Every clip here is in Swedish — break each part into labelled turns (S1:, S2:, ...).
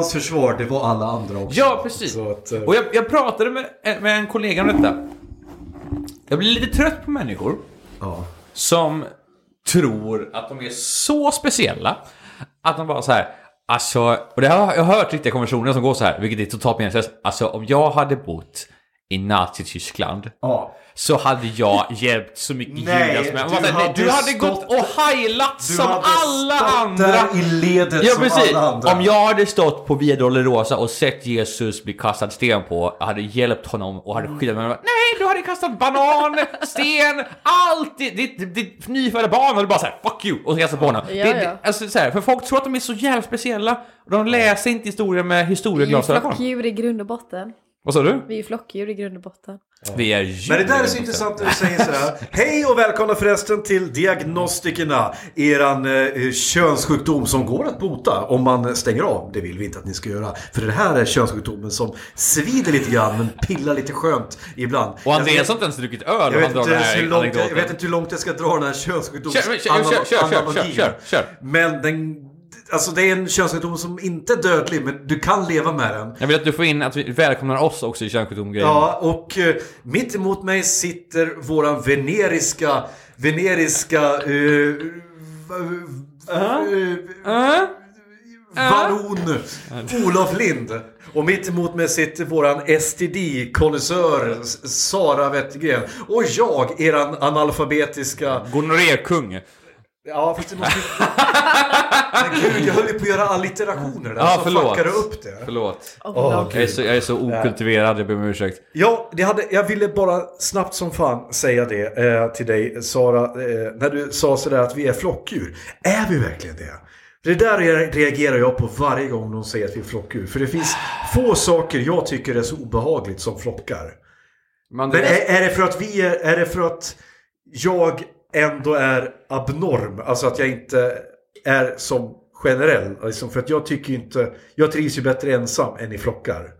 S1: Hans försvar, det var alla andra också.
S2: Ja, precis.
S1: Att, eh,
S2: Och jag, jag pratade med, med en kollega om detta. Jag blir lite trött på människor
S1: ja.
S2: som tror att de är så speciella att de bara så här. Alltså, och det har jag har hört riktiga konversationer som går så här, vilket är totalt meningslöst. Alltså om jag hade bott i Nazityskland
S1: ja.
S2: Så hade jag hjälpt så mycket
S1: Nej,
S2: som jag...
S1: du
S2: bara, nej,
S1: hade
S2: du hade
S1: stått-
S2: gått och heilat som alla andra.
S1: där i ledet
S2: Ja
S1: som
S2: precis.
S1: alla andra.
S2: Om jag hade stått på Via Dolorosa och sett Jesus bli kastad sten på, jag hade hjälpt honom och hade skyddat mig. Nej, du hade kastat banan, sten, allt! Ditt, ditt, ditt nyfödda barn hade bara såhär 'fuck you' och så kastat på honom.
S3: Ja,
S2: det,
S3: ja.
S2: det, alltså, så här, för folk tror att de är så jävla speciella de läser inte historier med historieglasögon.
S3: flockdjur i grund och botten.
S2: Vad sa du?
S3: Vi är ju flockdjur i grund och botten.
S2: Vi är
S1: Men det där är så intressant när du säger så här. Hej och välkomna förresten till Diagnostikerna. Eran eh, könssjukdom som går att bota om man stänger av. Det vill vi inte att ni ska göra. För det här är könssjukdomen som svider lite grann men pillar lite skönt ibland.
S2: Och Andreas har inte ens druckit öl
S1: jag, vet inte
S2: den
S1: ens hur
S2: här
S1: långt, jag vet inte hur långt jag ska dra den här könssjukdoms
S2: Kör, kör, kör, kör, kör, kör, kör, kör.
S1: Men den... Alltså det är en könssjukdom som inte är dödlig men du kan leva med den.
S2: Jag vill att du får in att vi välkomnar oss också i könssjukdomgrejen.
S1: Ja, och eh, mitt emot mig sitter våran veneriska, veneriska... Uh,
S2: Äh?
S1: Baron Olof Lind. Och mitt emot mig sitter våran STD-konnässör Sara Wettergren. Och jag, eran analfabetiska...
S2: Gonorrékung.
S1: Ja, fast det måste... Men gud, jag höll ju på att göra allitterationer där.
S2: Ja,
S1: så
S2: förlåt.
S1: fuckade jag upp det.
S2: Förlåt.
S1: Åh,
S2: Jag är så, jag är så okultiverad, jag ber om ursäkt.
S1: Ja, det hade, jag ville bara snabbt som fan säga det eh, till dig Sara. Eh, när du sa sådär att vi är flockdjur. Är vi verkligen det? Det där re- reagerar jag på varje gång de säger att vi är flockdjur. För det finns få saker jag tycker är så obehagligt som flockar.
S2: Men
S1: Men är, är det för att vi är, är det för att jag ändå är abnorm? Alltså att jag inte är som generell. Liksom för att jag tycker inte, jag trivs ju bättre ensam än i flockar.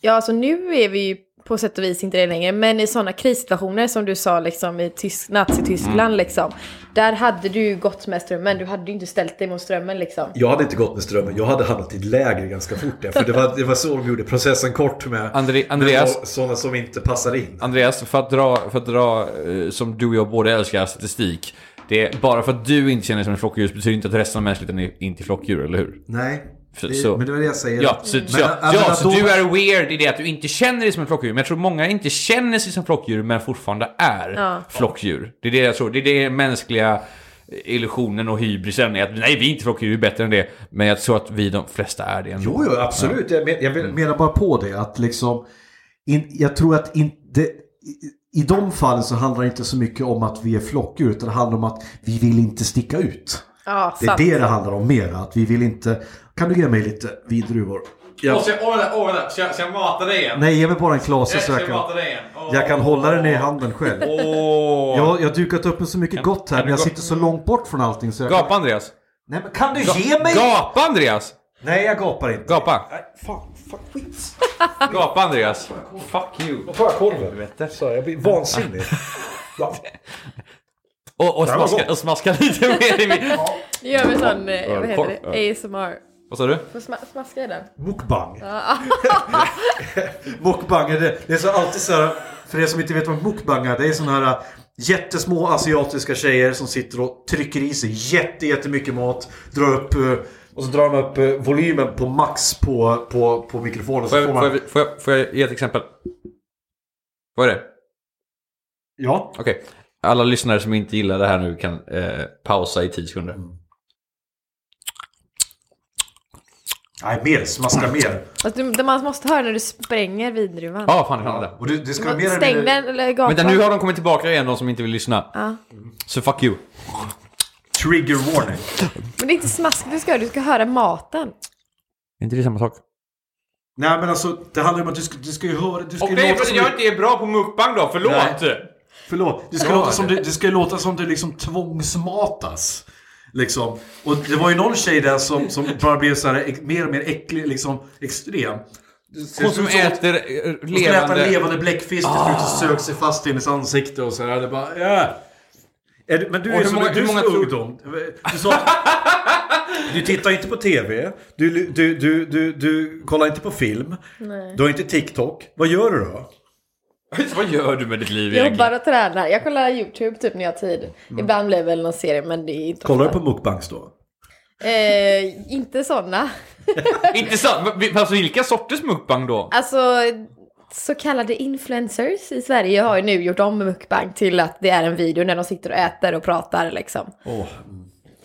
S3: Ja, alltså nu är vi ju på sätt och vis inte det längre. Men i sådana krissituationer som du sa liksom i Tysk, Nazityskland
S2: Mm.
S3: liksom. Där hade du ju gått med strömmen. Du hade ju inte ställt dig mot strömmen liksom.
S1: Jag hade inte gått med strömmen, jag hade hamnat i ett läger ganska fort. där, För det var, det var så de gjorde processen kort med,
S2: André- Andreas?
S1: med sådana som inte passar in.
S2: Andreas, för att dra, för att dra eh, som du och jag båda älskar, statistik. Det är bara för att du inte känner dig som en flockdjur betyder inte att resten av mänskligheten är inte flockdjur, eller hur?
S1: Nej,
S2: Så-
S1: det,
S2: så-
S1: men det var det jag säger.
S2: Ja, så, så,
S1: Men,
S2: ja,
S1: jag menar,
S2: så
S1: då-
S2: du är weird i det att du inte känner dig som en flockdjur. Men jag tror många inte känner sig som flockdjur men fortfarande är
S3: Ja.
S2: flockdjur. Det är det jag tror. Det är det mänskliga illusionen och hybrisen är att nej, vi är inte flockdjur, vi är bättre än det. Men jag tror att vi de flesta är det ändå.
S1: Jo, jo, absolut. Jag, men, jag menar bara på det att liksom... In, jag tror att inte... I, I de fallen så handlar det inte så mycket om att vi är flockdjur utan det handlar om att vi vill inte sticka ut.
S3: Ja,
S1: Det är
S3: sant.
S1: det det handlar om mer. Att vi vill inte... Kan du ge mig lite vindruvor? Jag,
S2: Ska jag, ska jag mata dig igen?
S1: nej, ge mig bara en klase så jag kan...
S2: dig igen?
S1: Jag kan hålla den i handen själv.
S2: Åh!
S1: Jag, jag har dukat upp med så mycket gott här
S2: kan
S1: men jag sitter så långt bort från allting så jag
S2: Gapa Andreas!
S1: Nej men kan du ge mig?
S2: Gapa Andreas!
S1: Nej jag gapar inte.
S2: Gapa!
S1: Nej, fan, fuck skit.
S2: Gapa Andreas! Fuck you!
S1: Då tar jag korven. Så jag blir vansinnig. Ja.
S2: Och, och, smaska, och smaska lite mer i min...
S3: Gör vi sån, eh, vad heter det? ASMR.
S2: Vad sa du?
S3: Får sma smaska i den?
S1: Mukbang. mukbang, är det, det är så alltid så här, för er som inte vet vad mukbang är, det är såna här jättesmå asiatiska tjejer som sitter och trycker i sig jätte, jättemycket mat, drar upp eh, och så drar de upp eh, volymen på max på, på, på mikrofonen.
S2: Får
S1: Så får
S2: jag, får,
S1: man,
S2: jag, får, jag, får jag ge ett exempel? Vad är det?
S1: ja.
S2: Okej. Alla lyssnare som inte gillar det här nu kan eh, pausa i 10 sekunder.
S1: Nej, mer. Smaska mer.
S3: Du, det man måste höra när du spränger vindruvan.
S2: Ja, fan, det.
S1: Och det, det ska mer
S3: Stäng den eller gapa.
S2: Vänta, nu har de kommit tillbaka igen, de som inte vill lyssna.
S3: Ja.
S2: Så fuck you.
S1: Trigger warning.
S3: Men det är inte smask du ska höra, du ska höra maten.
S2: Är inte det samma sak?
S1: Nej men alltså, det handlar om att du ska, du ska ju höra... Du ska
S2: Och
S1: ju
S2: det är
S1: låta
S2: för att jag inte är bra på mukbang då, förlåt!
S1: Nej. Förlåt. Det ska, låta som
S2: det-
S1: du, det ska ju låta som du liksom tvångsmatas. Liksom. Och det var ju någon tjej där som, som bara blev så här mer och mer äcklig, liksom extrem.
S2: Hon som äter eh,
S1: Hon skulle äta
S2: levande...
S1: levande bläckfisk och ah. sög sig fast i hennes ansikte och så här. Det bara, ja. Är men du
S2: Och
S1: är
S2: hur
S1: så,
S2: många-
S1: du
S2: många tror-
S1: ungdom. Du sa Du tittar inte på tv, du, du, du, du, du kollar inte på film,
S3: Nej.
S1: du har inte TikTok. Vad gör du då?
S2: Vad gör du med ditt liv
S3: Jobbar
S2: egentligen?
S3: och tränar. Jag kollar YouTube typ när jag har tid. Ibland blir det väl någon serie men det är inte
S1: Kollar du på mukbangs då?
S3: Eh, inte sådana.
S2: Inte sant? Men- Alltså vilka sorters mukbang då?
S3: Alltså så kallade influencers i Sverige har ju nu gjort om mukbang till att det är en video när de sitter och äter och pratar liksom.
S1: Åh,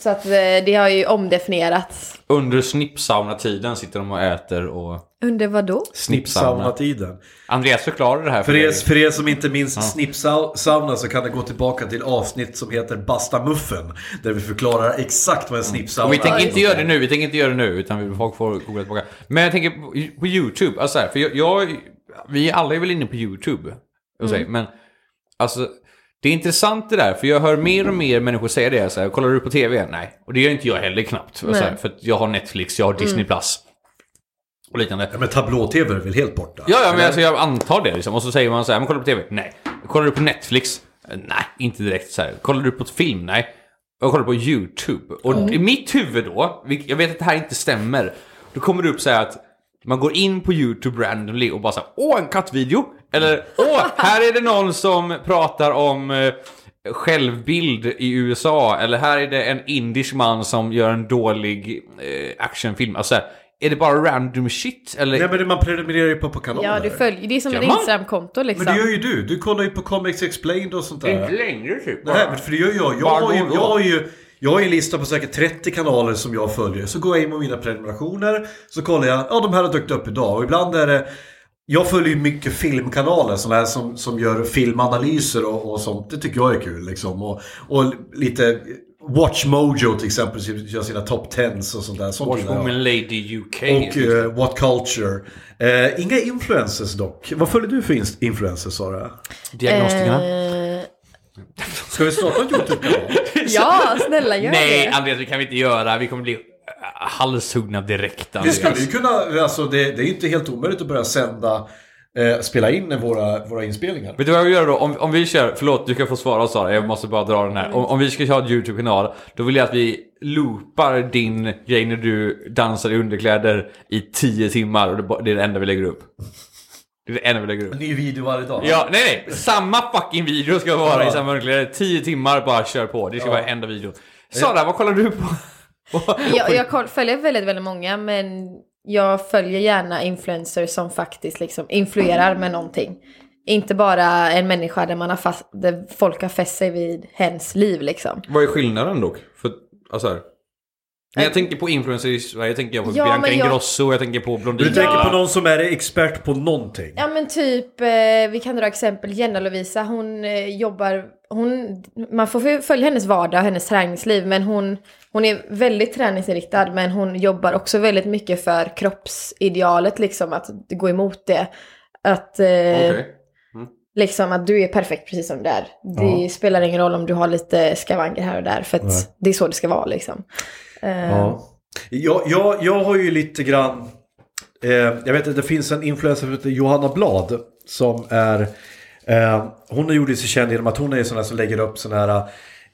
S3: Så att eh, det har ju omdefinierats.
S2: Under snippsauna-tiden sitter de och äter och...
S3: Under vad då?
S2: Snippsauna.
S1: Snippsauna-tiden.
S2: Andreas förklarar det här
S1: För
S2: dig.
S1: er, för er som inte minns snippsauna så kan det gå tillbaka till avsnitt som heter Basta Muffen. Där vi förklarar exakt vad en snippsauna
S2: Och vi tänker
S1: är.
S2: inte göra det nu, vi tänker inte göra det nu, utan vi- folk får googla tillbaka. Men jag tänker på, på YouTube, alltså här, för jag, jag, vi alla är väl inne på YouTube, säger, men alltså det är intressant det där, för jag hör mer och mer människor säga det, så här, kollar du på TV? Nej. Och det gör inte jag heller knappt, så här, för jag har Netflix, jag har Disney Plus och liknande.
S1: Ja, men tablå-tv är väl helt borta?
S2: Ja, ja men alltså, jag antar det liksom. Och så säger man så här, men kollar du på TV? Nej. Kollar du på Netflix? Nej, inte direkt så här. Kollar du på ett film? Nej. Jag kollar på YouTube. Och i mitt huvud då, jag vet att det här inte stämmer. Då kommer det upp så här att man går in på YouTube randomly och bara så här, åh en kattvideo! Eller åh, här är det någon som pratar om eh, självbild i USA. Eller här är det en indisk man som gör en dålig eh, actionfilm. Alltså, så här, är det bara random shit? Eller?
S1: Nej men det- man prenumererar ju på, på kanaler.
S3: Ja, du följer, det är som ett? Instagram-konto liksom.
S1: Men det gör ju du. Du kollar ju på Comics Explained och sånt där.
S2: Inte längre typ.
S1: Nej, men för det gör jag. Jag har, ju, jag, har ju, jag har ju en lista på säkert 30 kanaler som jag följer. Så går jag in på mina prenumerationer. Så kollar jag, ja de här har dykt upp idag. Och ibland är det... Jag följer ju mycket filmkanaler såna här som, som gör filmanalyser och, och sånt. Det tycker jag är kul liksom. Och, och lite... Watch Mojo till exempel gör sina top 10 och sånt där. Sånt
S2: Watch. Woman Lady UK.
S1: Och eh, What Culture. Eh, inga influencers dock. Vad följer du för influencers Sara?
S2: Diagnostikerna.
S3: Eh,
S1: Ska vi starta en YouTube-kanal?
S3: ja, snälla gör
S2: Nej,
S3: det.
S2: Andreas, det kan vi inte göra. Vi kommer bli halshuggna direkt.
S1: Vi
S2: Andreas.
S1: skulle ju kunna, alltså det, det är ju inte helt omöjligt att börja sända, eh, spela in våra, våra inspelningar.
S2: Vet du vad jag gör då? Om, om vi kör, förlåt du kan få svara Sara, jag måste bara dra den här. Om, om vi ska köra en YouTube-kanal, då vill jag att vi loopar din grej när du dansar i underkläder i 10 timmar och det, det är det enda vi lägger upp. Det är det enda vi lägger upp.
S1: Ny video varje dag.
S2: Ja, nej nej! Samma fucking video ska vara i samma underkläder. 10 timmar, bara kör på. Det ska vara enda video. Sara, vad kollar du på?
S3: Jag, jag följer väldigt, väldigt många men jag följer gärna influencers som faktiskt liksom influerar med någonting. Inte bara en människa där, man har fast, där folk har fäst sig vid hens liv liksom.
S2: Vad är skillnaden dock? För, alltså här. När jag tänker på influencers i Sverige tänker jag på
S3: Ja,
S2: Bianca
S3: jag-
S2: Ingrosso, jag tänker på Blondina.
S1: Du tänker på någon som är expert på någonting.
S3: Ja men typ, eh, vi kan dra exempel, Jenna Lovisa, hon eh, jobbar, hon, man får följa hennes vardag och hennes träningsliv men hon, hon är väldigt träningsinriktad men hon jobbar också väldigt mycket för kroppsidealet liksom, att gå emot det. Att, eh,
S2: Okej.
S3: liksom att du är perfekt precis som du är. Det
S1: Ja.
S3: spelar ingen roll om du har lite skavanker här och där för att
S1: Nej.
S3: det är så det ska vara liksom. Eh,
S1: Ja. Jag, jag, jag har ju lite grann... Eh, jag vet att det finns en influencer som heter Johanna Blad. Som är... Eh, hon har gjort sig känd genom att hon är sån här som lägger upp såna här eh,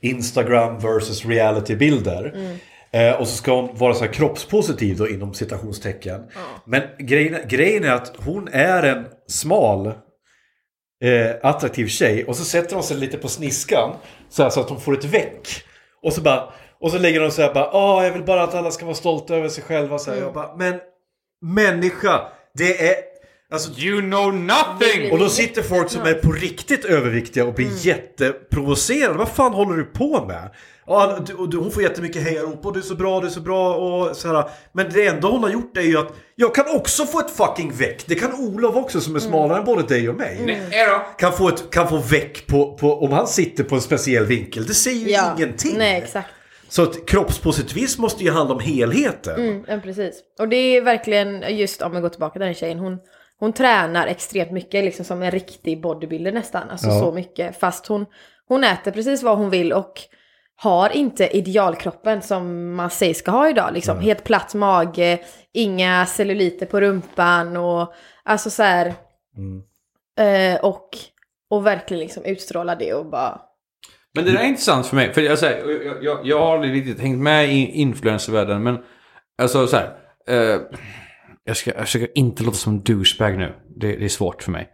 S1: Instagram versus reality-bilder. Eh, och så ska hon vara så här kroppspositiv då inom citationstecken. Men grejen, grejen är att hon är en smal eh, attraktiv tjej och så sätter hon sig lite på sniskan så, här, så att hon får ett väck. Och så bara och så lägger hon så här bara Åh, jag vill bara att alla ska vara stolta över sig själva. Så här, jag bara, men människa, det är... Alltså,
S2: You know nothing!
S1: och då sitter folk som är på riktigt överviktiga och blir jätteprovocerade. Vad fan håller du på med? Ja, du, och du, hon får jättemycket hejarop och du är så bra, du är så bra och så här. Men det enda hon har gjort är ju att jag kan också få ett fucking väck. Det kan Olof också som är smalare än både dig och mig.
S2: Nej då.
S1: Kan få, ett, kan få väck på, på, om han sitter på en speciell vinkel. Det säger ju
S3: ja.
S1: ingenting.
S3: Nej, exakt.
S1: Så att kroppspositivism måste ju handla om helheten.
S3: Mm, ja, precis. Och det är verkligen, just om vi går tillbaka till den tjejen, hon, hon tränar extremt mycket, liksom som en riktig bodybuilder nästan. Alltså
S1: Ja.
S3: så mycket. Fast hon, hon äter precis vad hon vill och har inte idealkroppen som man säger ska ha idag. Liksom. Helt platt mage, inga celluliter på rumpan och alltså så här.
S1: Mm.
S3: Eh, och, och verkligen liksom utstråla det och bara...
S2: Men det där är intressant för mig. För jag, säger, jag, jag, jag har aldrig riktigt hängt med i influencervärlden. Men alltså så här. Eh, jag, ska, jag försöker inte låta som douchebag nu. Det, det är svårt för mig.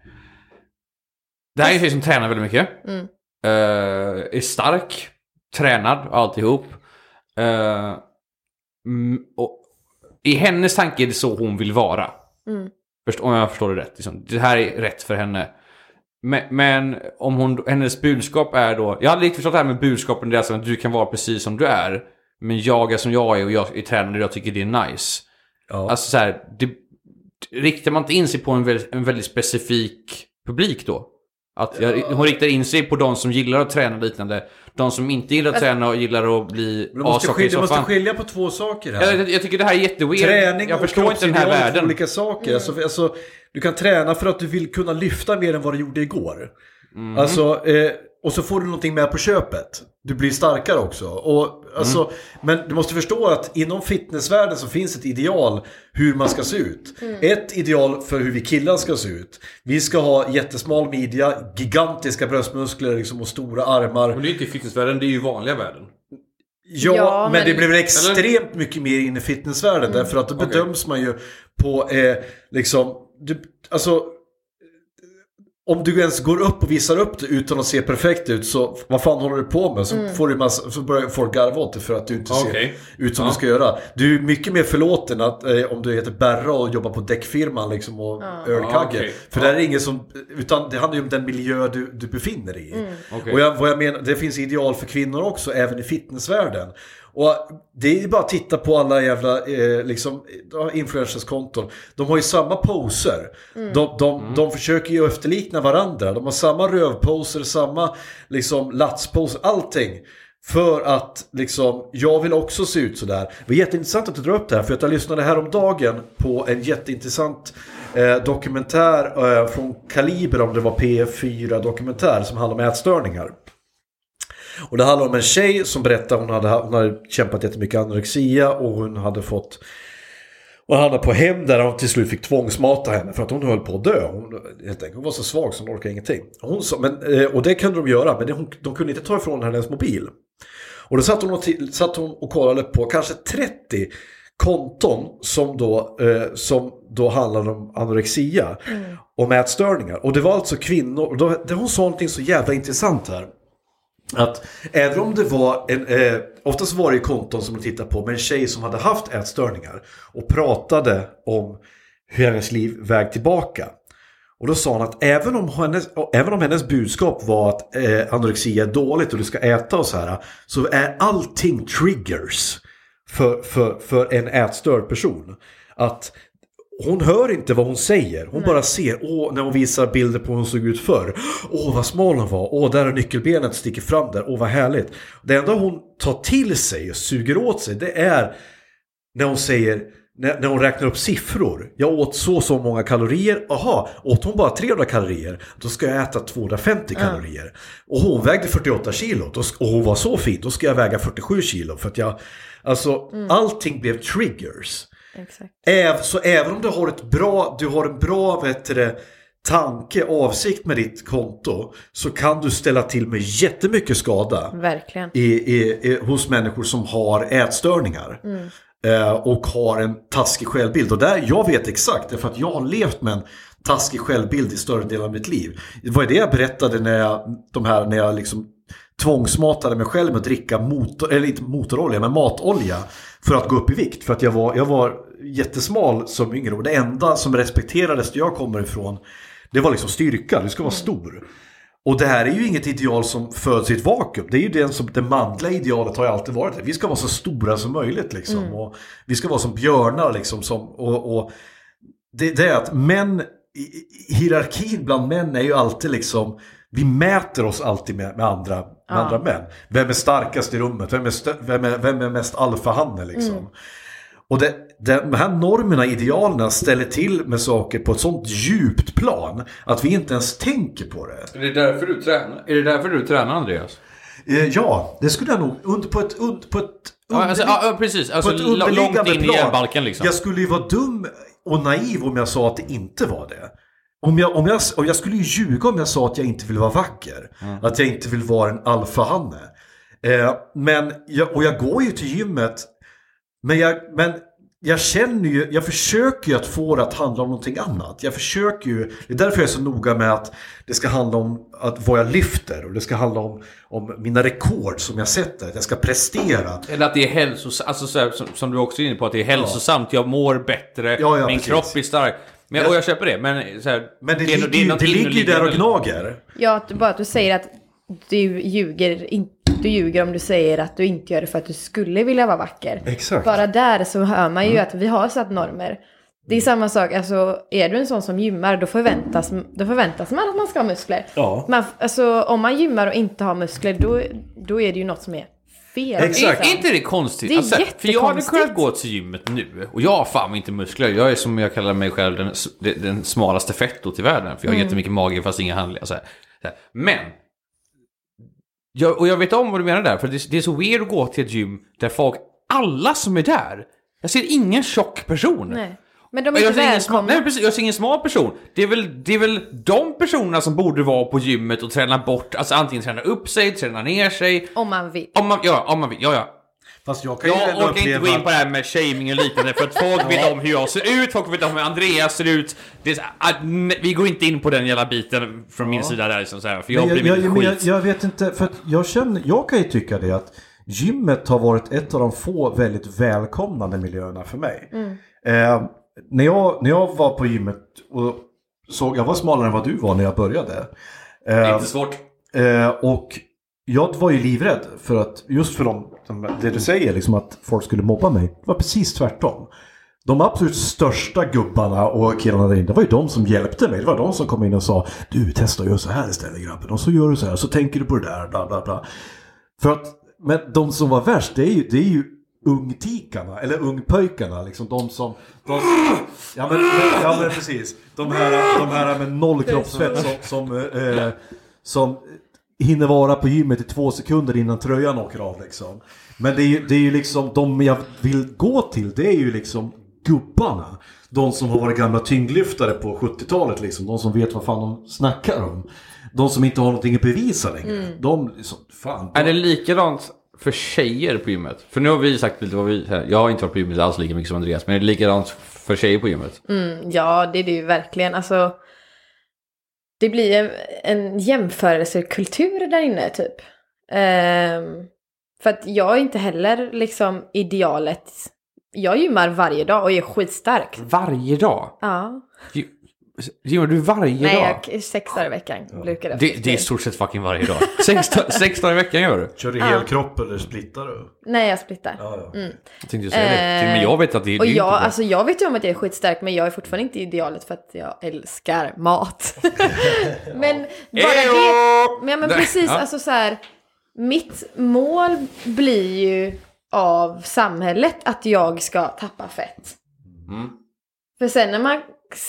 S2: Det här är en tjej som tränar väldigt mycket.
S3: Mm.
S2: Eh, är stark. Tränad alltihop. Eh, mm, och I hennes tanke är det så hon vill vara.
S3: Mm.
S2: Först, om jag förstår det rätt. Liksom. Det här är rätt för henne. Men, men om hon, hennes budskap är då... Jag hade riktigt förstått det här med budskapen. Det är alltså att du kan vara precis som du är. Men jag är som jag är och jag är tränad och jag tycker det är nice.
S1: Ja.
S2: Alltså så här, det, riktar man inte in sig på en väldigt, en väldigt specifik publik då? Att jag, hon riktar in sig på de som gillar att träna liknande. De som inte gillar att träna och gillar att bli
S1: du måste, skilja, du måste skilja på två saker här.
S2: Jag, jag, tycker det här är jätteweird.
S1: Träning
S2: jag
S1: och
S2: förstår inte den här
S1: kroppsideal är
S2: världen.
S1: olika saker. Alltså, alltså, du kan träna för att du vill kunna lyfta mer än vad du gjorde igår.
S2: Mhm.
S1: Alltså, eh, och så får du någonting med på köpet. Du blir starkare också. Och, alltså,
S2: Mm.
S1: Men du måste förstå att inom fitnessvärlden så finns ett ideal hur man ska se ut. Ett ideal för hur vi killar ska se ut. Vi ska ha jättesmal midja, gigantiska bröstmuskler liksom, och stora armar.
S2: Men det är inte i fitnessvärlden, det är ju vanliga världen.
S1: Ja,
S3: Ja,
S1: men,
S3: men-
S1: det blir väl extremt mycket mer in i fitnessvärlden. Därför att då bedöms man ju på, eh, liksom, du, alltså, om du ens går upp och visar upp det utan att se perfekt ut så vad fan håller du på med? Så, får du massa, så börjar folk garva åt det för att du inte ser ut som
S2: Ja.
S1: du ska göra. Du är mycket mer förlåten att, eh, om du heter Berra och jobbar på däckfirman liksom, och ölkagge.
S2: Ja, okej.
S1: För
S2: Ja.
S1: där är ingen som, utan det handlar ju om den miljö du, du befinner dig i.
S2: Okej.
S1: Och jag, vad jag menar, det finns ideal för kvinnor också, även i fitnessvärlden. Och det är bara att titta på alla jävla eh, liksom, ja, influencerskonton. De har ju samma poser. De, de, de försöker ju efterlikna varandra. De har samma rövposer, samma liksom, latsposer, allting. För att liksom, jag vill också se ut sådär. Det var jätteintressant att du drar upp det här. För att jag lyssnade häromdagen på en jätteintressant eh, dokumentär eh, från Kaliber, om det var P4 dokumentär, som handlar om ätstörningar. Och det handlar om en tjej som berättar hon hade, hon hade kämpat jättemycket anorexia och hon hade fått och han hamnade på hem där han till slut fick tvångsmata henne för att hon höll på att dö. Hon, helt enkelt, hon var så svag så hon orkade ingenting. Hon sa, men, eh, och det kunde de göra, men det, hon, de kunde inte ta ifrån henne hennes mobil. Och då satt hon och, satt hon och kollade på kanske 30 konton som då, eh, som då handlade om anorexia och ätstörningar. Och det var alltså kvinnor, och då, det hon sa någonting så jävla intressant här. Att även om det var en, eh, oftast var det konton som de tittade på med en tjej som hade haft ätstörningar och pratade om hur hennes liv väg tillbaka. Och då sa hon att även om hennes, även om hennes budskap var att eh, anorexia är dåligt och du ska äta och så här. Så är allting triggers för, för, för en ätstörd person. Att hon hör inte vad hon säger. Hon bara ser, åh, när hon visar bilder på hur hon såg ut förr. Åh, vad smal hon var. Åh, där är nyckelbenet sticker fram där. Åh, vad härligt. Det enda hon tar till sig och suger åt sig, det är när hon säger, när, när hon räknar upp siffror. Jag åt så så många kalorier. Aha, åt hon bara 300 kalorier, då ska jag äta 250 kalorier. Och hon vägde 48 kilo då, och hon var så fin, då ska jag väga 47 kilo. För att jag, alltså, allting blev triggers.
S3: Exakt.
S1: Äv, så även om du har ett bra, du har en bra vet du, tanke, avsikt med ditt konto så kan du ställa till med jättemycket skada
S3: Verkligen.
S1: i, i, i, hos människor som har ätstörningar. Eh, och har en taskig självbild. Och där, jag vet exakt, därför att jag har levt med en taskig självbild i större delen av mitt liv. Det var det jag berättade när jag, de här, när jag liksom tvångsmatade mig själv med att dricka motor, eller inte motorolja, men matolja för att gå upp i vikt. För att jag var, jag var jättesmal som yngre och det enda som respekterades där jag kommer ifrån det var liksom styrka, du ska vara stor. Och det här är ju inget ideal som föds i ett vakuum. Det är ju det som det manliga idealet har ju alltid varit. Vi ska vara så stora som möjligt liksom. Och vi ska vara som björnar liksom. Som, och, och det, det är att män, hierarkin bland män är ju alltid liksom vi mäter oss alltid med, med, andra, med
S3: Ja.
S1: andra män. Vem är starkast i rummet? Vem är, vem är, vem är mest alfahanne liksom? Och det, det, de här normerna, idealerna ställer till med saker på ett sånt djupt plan att vi inte ens tänker på det.
S2: Är det därför du tränar? Är det därför du tränar Andreas?
S1: Eh, ja, det skulle jag nog, under, på ett, und, på ett
S2: Ja, alltså, ja, precis. Alltså
S1: på ett
S2: lo- långt
S1: underliggande
S2: in i
S1: plan.
S2: järnbalken liksom.
S1: Jag skulle ju vara dum och naiv om jag sa att det inte var det. Om jag, om, jag, om jag skulle ju ljuga om jag sa att jag inte vill vara vacker. Att jag inte vill vara en alfahanne. Eh, men jag, och jag går ju till gymmet. Men jag, men jag känner ju, jag försöker ju att få det att handla om någonting annat. Jag försöker ju, det är därför jag är så noga med att det ska handla om att vad jag lyfter. Och det ska handla om, om mina rekord som jag sätter. Att jag ska prestera.
S2: Eller att det är hälsosamt, alltså här, som, som du också är inne på, att det är hälsosamt. Jag mår bättre,
S1: Ja, ja,
S2: min
S1: precis.
S2: kropp är stark. Men, och jag köper det, men så här,
S1: Men det,
S2: är-
S1: ligger, ju-
S2: något
S1: det ligger ju där och gnager.
S3: Ja, att bara att du säger att du ljuger, in, du ljuger om du säger att du inte gör det för att du skulle vilja vara vacker.
S1: Exakt.
S3: Bara där så hör man ju
S1: Mm.
S3: att vi har satt normer. Det är samma sak, alltså är du en sån som gymmar då förväntas, då förväntas man att man ska ha muskler.
S1: Ja.
S3: Man, alltså om man gymmar och inte har muskler då, då är det ju något som är fel.
S1: Exakt.
S2: Är, inte det konstigt?
S3: Det är
S2: Alltså, för jag hade kunnat gå till gymmet nu och jag har fan inte muskler. Jag är som jag kallar mig själv den, den, den smalaste fettot i världen. För jag har
S3: Mm.
S2: jättemycket mage fast inga handlingar. Så här. Så här. Men! Jag, och jag vet om vad du menar där. För det, det är så weird att gå till ett gym där folk, alla som är där. Jag ser ingen tjock person.
S3: Nej. Men de är
S2: Jag
S3: inte
S2: ser, ingen smal,
S3: välkomna.
S2: nej, precis, jag ser ingen smal person. Det är, väl, det är väl de personerna som borde vara på gymmet och träna bort, alltså antingen träna upp sig, träna ner sig.
S3: Om man vill.
S2: Om man, ja, om man vill, ja, ja.
S1: Fast jag kan ju
S2: Jag
S1: ändå
S2: orkar inte gå in på det här med shaming och liknande för att folk vet om hur jag ser ut, folk vet om hur Andreas ser ut. Det är att, vi går inte in på den jävla biten från min sida där liksom så här, för jag blir
S4: jag, jag, men jag,
S2: skit.
S4: jag vet inte, för att jag känner, jag kan ju tycka det att gymmet har varit ett av de få väldigt välkomnande miljöerna för mig. Eh, när, jag, när jag var på gymmet och såg, jag var smalare än vad du var när jag började.
S2: Det är
S4: Eh,
S2: inte svårt.
S4: Eh, och jag var ju livrädd för att, just för de, de, det du säger, liksom att folk skulle mobba mig. Det var precis tvärtom. De absolut största gubbarna och killarna där inne, det var ju de som hjälpte mig. Det var de som kom in och sa Du, testa att göra så här istället grabben. Och så gör du så här, så tänker du på det där, bla bla bla. För att, men de som var värst, det är ju, det är ju ungtikarna, eller ungpöjkarna, liksom de som... De, ja, men, ja men precis. De här, de här med noll kroppsfett som, som, eh, som hinner vara på gymmet i två sekunder innan tröjan åker av liksom. Men det är ju, det är ju liksom, de jag vill gå till, det är ju liksom gubbarna. De som har varit gamla tyngdlyftare på 70-talet liksom. De som vet vad fan de snackar om. De som inte har någonting att bevisa längre. De, liksom, fan.
S2: Är det likadant för tjejer på gymmet? För nu har vi sagt lite vad vi... här, Jag har inte varit på gymmet alls lika mycket som Andreas, men är det likadant för tjejer på gymmet?
S3: Mm, ja, det är det ju verkligen. Alltså, det blir en, en jämförelsekultur där inne typ. Ehm, för att jag är inte heller liksom idealet. Jag gymmar varje dag och är skitstark.
S2: Varje dag?
S3: Ja.
S2: Gymmar du varje
S3: Nej,
S2: dag?
S3: jag, sex dagar i veckan brukar det.
S2: Det, det är i stort sett fucking varje dag. Sex, sex dagar i veckan gör du?
S1: Kör du helkropp eller splittar du?
S3: Nej, jag splittar.
S1: Ja, ja.
S2: Jag tänkte säga det. Med jag vet att det,
S3: Och
S2: det är
S3: jag,
S2: inte bra.
S3: alltså jag vet ju om att jag är skitstark men jag är fortfarande inte idealet för att jag älskar mat. men bara det, men, ja, men
S2: Nej,
S3: precis,
S2: ja.
S3: alltså så här, mitt mål blir ju av samhället att jag ska tappa fett.
S2: Mm.
S3: För sen när man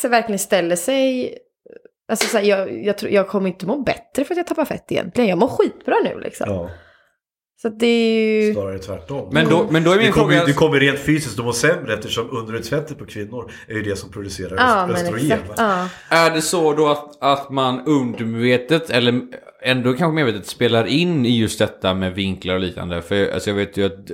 S3: verkligen ställer sig, alltså så här, jag, jag, tror, jag kommer inte må bättre för att jag tappar fett egentligen. Jag mår skitbra nu liksom.
S1: Ja,
S3: Så att det är ju...
S1: snarare tvärtom.
S2: Men då, men då är
S1: Du
S2: min
S1: kommer,
S2: fråga...
S1: du kommer rent fysiskt att må sämre eftersom underutsvettet på kvinnor är ju det som producerar
S3: Ja,
S1: östrogen.
S3: Ja.
S2: Är det så då att, att man undermedvetet, eller ändå kanske medvetet, spelar in i just detta med vinklar och liknande? För alltså, jag vet ju att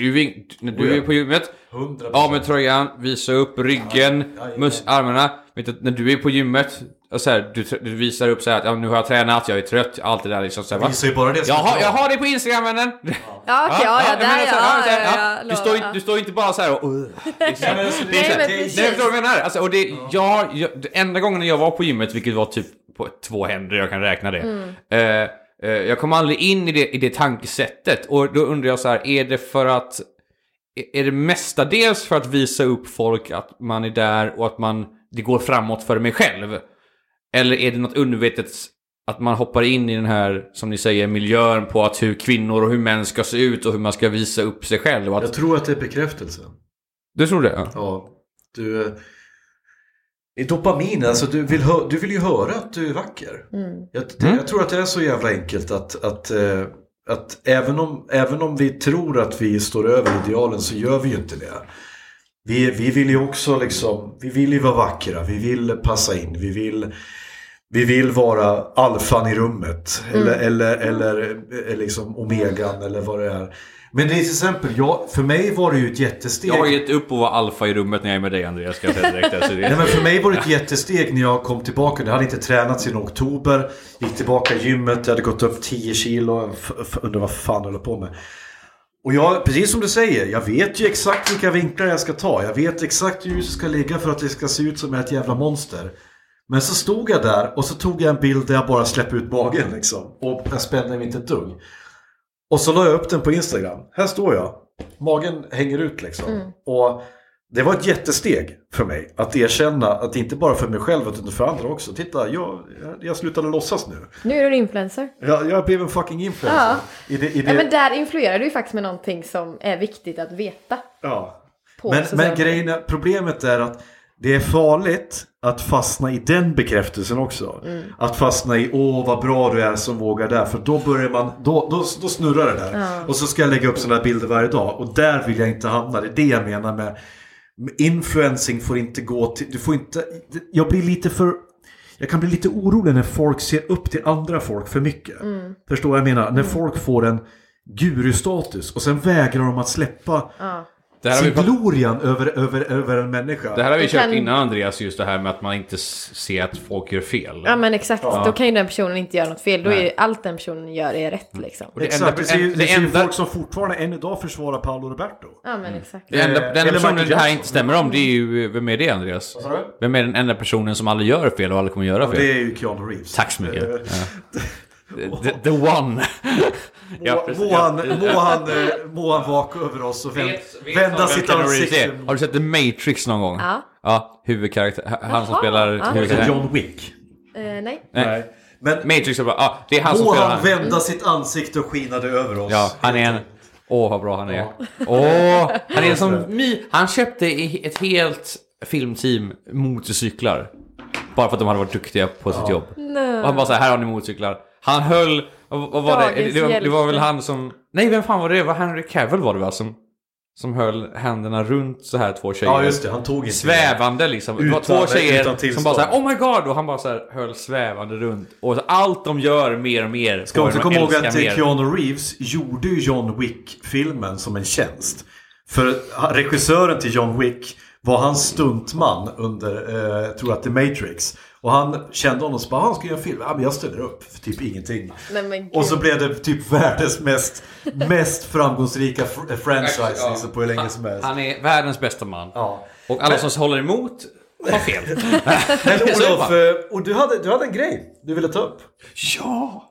S2: du, vink- när du är på gymmet,
S1: 100%.
S2: av med tröjan, visa upp ryggen, mus- armarna. Vet du, när du är på gymmet, och så här, du, du visar upp så här att ja, nu har jag tränat, jag är trött, allt det där liksom. Så här,
S1: visar ju bara det
S2: jag, har, jag har det på Instagram vännen!
S3: Ja, okej, ja, ja,
S2: men
S3: där ja, ja, ja,
S2: Du
S3: ja,
S2: står,
S3: ja.
S2: inte- du står inte bara så här och... uh, liksom.
S1: men
S3: Nej, men precis.
S2: Nej, förstår du vad jag menar? Alltså, och det, jag, jag, det enda gången jag var på gymmet, vilket var typ på två händer, jag kan räkna det. Eh, eh, jag kom aldrig in i det, i det tankesättet. Och då undrar jag så här, är det för att... Är det mestadels för att visa upp folk att man är där och att man, det går framåt för mig själv? Eller är det något undervetet att man hoppar in i den här, som ni säger, miljön på att hur kvinnor och hur män ska se ut och hur man ska visa upp sig själv? Och
S1: Jag
S2: att,
S1: tror att det är bekräftelse.
S2: du tror det? Ja.
S1: Ja, du... eh, I dopamin, alltså du vill, hö- du vill ju höra att du är vacker. Jag, det,
S2: Mm.
S1: jag tror att det är så jävla enkelt att, att, eh, att även, om, även om vi tror att vi står över idealen så gör vi ju inte det. Vi, vi vill ju också liksom, vi vill ju vara vackra, vi vill passa in, vi vill, vi vill vara alfan i rummet. Eller, eller, eller, eh, liksom omegan eller vad det är. Men det är till exempel, jag, för mig var det ju ett jättesteg.
S2: Jag har gett upp att vara alfa i rummet när jag är med dig Andreas, ska jag säga direkt. Alltså,
S1: Nej,
S2: det...
S1: men för mig var det ett jättesteg när jag kom tillbaka. Jag hade inte tränat sedan oktober. Gick tillbaka i gymmet. Jag hade gått upp 10 kilo. Undrar vad fan jag håller på med. Och jag, precis som du säger, jag vet ju exakt vilka vinklar jag ska ta. Jag vet exakt hur ljuset ska ligga för att det ska se ut som ett jävla monster. Men så stod jag där och så tog jag en bild där jag bara släppte ut magen liksom. Och jag spände mig inte ett dugg. Och så la jag upp den på Instagram. Här står jag. Magen hänger ut liksom. Och det var ett jättesteg för mig att erkänna att inte bara för mig själv utan för andra också. Titta, jag, jag slutade låtsas nu.
S3: Nu är du en influencer.
S1: Jag, jag blev en fucking influencer.
S3: Ja.
S1: I det, i det,
S3: Ja, men där influerar du ju faktiskt med någonting som är viktigt att veta.
S1: ja.
S3: På
S1: Men, men grejen är, problemet är att det är farligt att fastna i den bekräftelsen också.
S3: Mm.
S1: Att fastna i åh vad bra du är som vågar där. För då börjar man, då, då, då snurrar det där.
S3: Ja.
S1: Och så ska jag lägga upp sådana här bilder varje dag. Och där vill jag inte hamna. Det är det jag menar med, influencing får inte gå till, du får inte, jag blir lite för jag kan bli lite orolig när folk ser upp till andra folk för mycket.
S3: Mm.
S1: Förstår vad jag menar? När folk får en gurustatus och sen vägrar de att släppa
S3: Ja.
S2: Det här har vi
S1: sin
S2: pratat-
S1: glorian över, över, över en människa.
S2: Det här har vi kört
S3: kan-
S2: innan Andreas, just det här med att man inte ser att folk gör fel.
S3: ja men exakt,
S1: Ja.
S3: då kan ju den personen inte göra något fel. Då är
S2: Nej.
S3: ju allt den personen gör är rätt liksom.
S2: Och det
S1: Exakt,
S2: enda-
S1: det ser ju
S2: det
S1: det ser ju
S2: enda-
S1: folk som fortfarande än idag försvarar Paolo Roberto.
S3: Ja men exakt.
S2: Det enda,
S1: Eh,
S2: den enda
S1: eller
S2: personen det här inte stämmer om, det är ju... Vem är det Andreas? Vem är den enda personen som aldrig gör fel och aldrig kommer göra fel?
S1: Det är ju Keanu Reeves.
S2: Tack så mycket.
S1: Eh,
S2: Ja. The, the one. Ja,
S1: må,
S2: precis.
S1: må, han,
S2: Ja.
S1: må, han, eh, må han vaka över oss och vänd,
S2: Vet- vet
S1: vända
S2: vem
S1: sitt ansikte.
S2: Har du sett The Matrix någon gång?
S3: Ja.
S2: Ja, huvudkaraktär. Han som spelar
S3: ja.
S1: John Wick.
S3: Eh, nej.
S2: Nej.
S1: Men
S2: Matrix är bra. Ja, det är han som
S1: må
S2: spelar
S1: han
S2: han.
S1: vända sitt ansikte och skinade över oss.
S2: Ja, han är en... Åh, vad bra han är. Åh, han är som my... Han köpte ett helt filmteam motorcyklar. Bara för att de hade varit duktiga på sitt jobb.
S3: Nej.
S2: Och han bara så här, här har ni motorcyklar. Han höll... Vad, vad var det? Det var, det var väl han som... Nej, vem fan var det? Det var Henry Cavill var det va? Som, som höll händerna runt så här två tjejer.
S1: Ja, just det. Han tog inte
S2: Svävande liksom. det var
S1: Utan-
S2: två tjejer
S1: utan
S2: som bara såhär Oh my god! Och han bara så här höll svävande runt. Och allt de gör mer och mer.
S1: Ska också komma ihåg att
S2: mer.
S1: Keanu Reeves gjorde ju John Wick-filmen som en tjänst. För regissören till John Wick var hans stuntman under, eh, jag tror att The Matrix. Och han kände honom och bara, han ska göra en film. Ja, men jag ställer upp för typ ingenting.
S3: Men.
S1: Och så blev det typ världens mest, mest framgångsrika fr- franchise
S2: Ja.
S1: liksom, på hur länge som helst.
S2: Han är världens bästa man.
S1: Ja.
S2: Och alla som håller emot har fel.
S1: Men Olof, eh, och du hade, du hade en grej du ville ta upp.
S2: ja!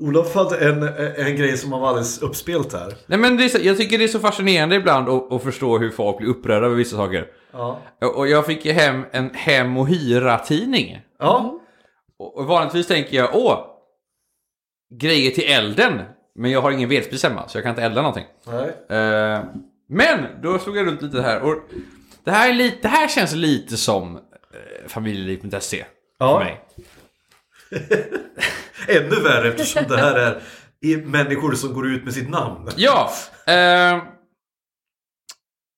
S1: Olof hade en, en grej som var alldeles uppspelt här.
S2: Nej men det är så, jag tycker det är så fascinerande ibland att, att förstå hur folk blir upprörda över vissa saker.
S1: Ja.
S2: Och jag fick ju hem en hem och hyra-tidning.
S1: Ja.
S2: Och och vanligtvis tänker jag, åh! Grejer till elden. Men jag har ingen vedspis hemma, så jag kan inte elda någonting.
S1: Nej.
S2: Eh, men, då slog jag runt lite här och det här, är lite, det här känns lite som uh, familjeliv.se
S1: Ja.
S2: för mig.
S1: Ännu värre eftersom det här är i människor som går ut med sitt namn.
S2: Ja! eh,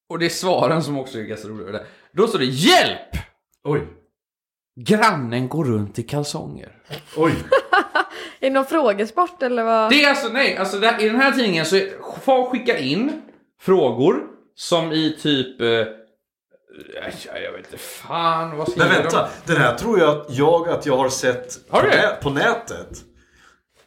S2: och det är svaren som också är ganska roliga. där. Då står det HJÄLP!
S1: Oj.
S2: Grannen går runt i kalsonger.
S1: Oj.
S3: Är det någon frågesport eller vad?
S2: Det är alltså, nej, alltså där, i den här tidningen så är, folk skickar in frågor som i typ... Eh, jag, vet inte fan, vad skriver
S1: Men vänta.
S2: de?
S1: Den här tror jag att jag, att jag har sett
S2: Har
S1: på, nä- på nätet.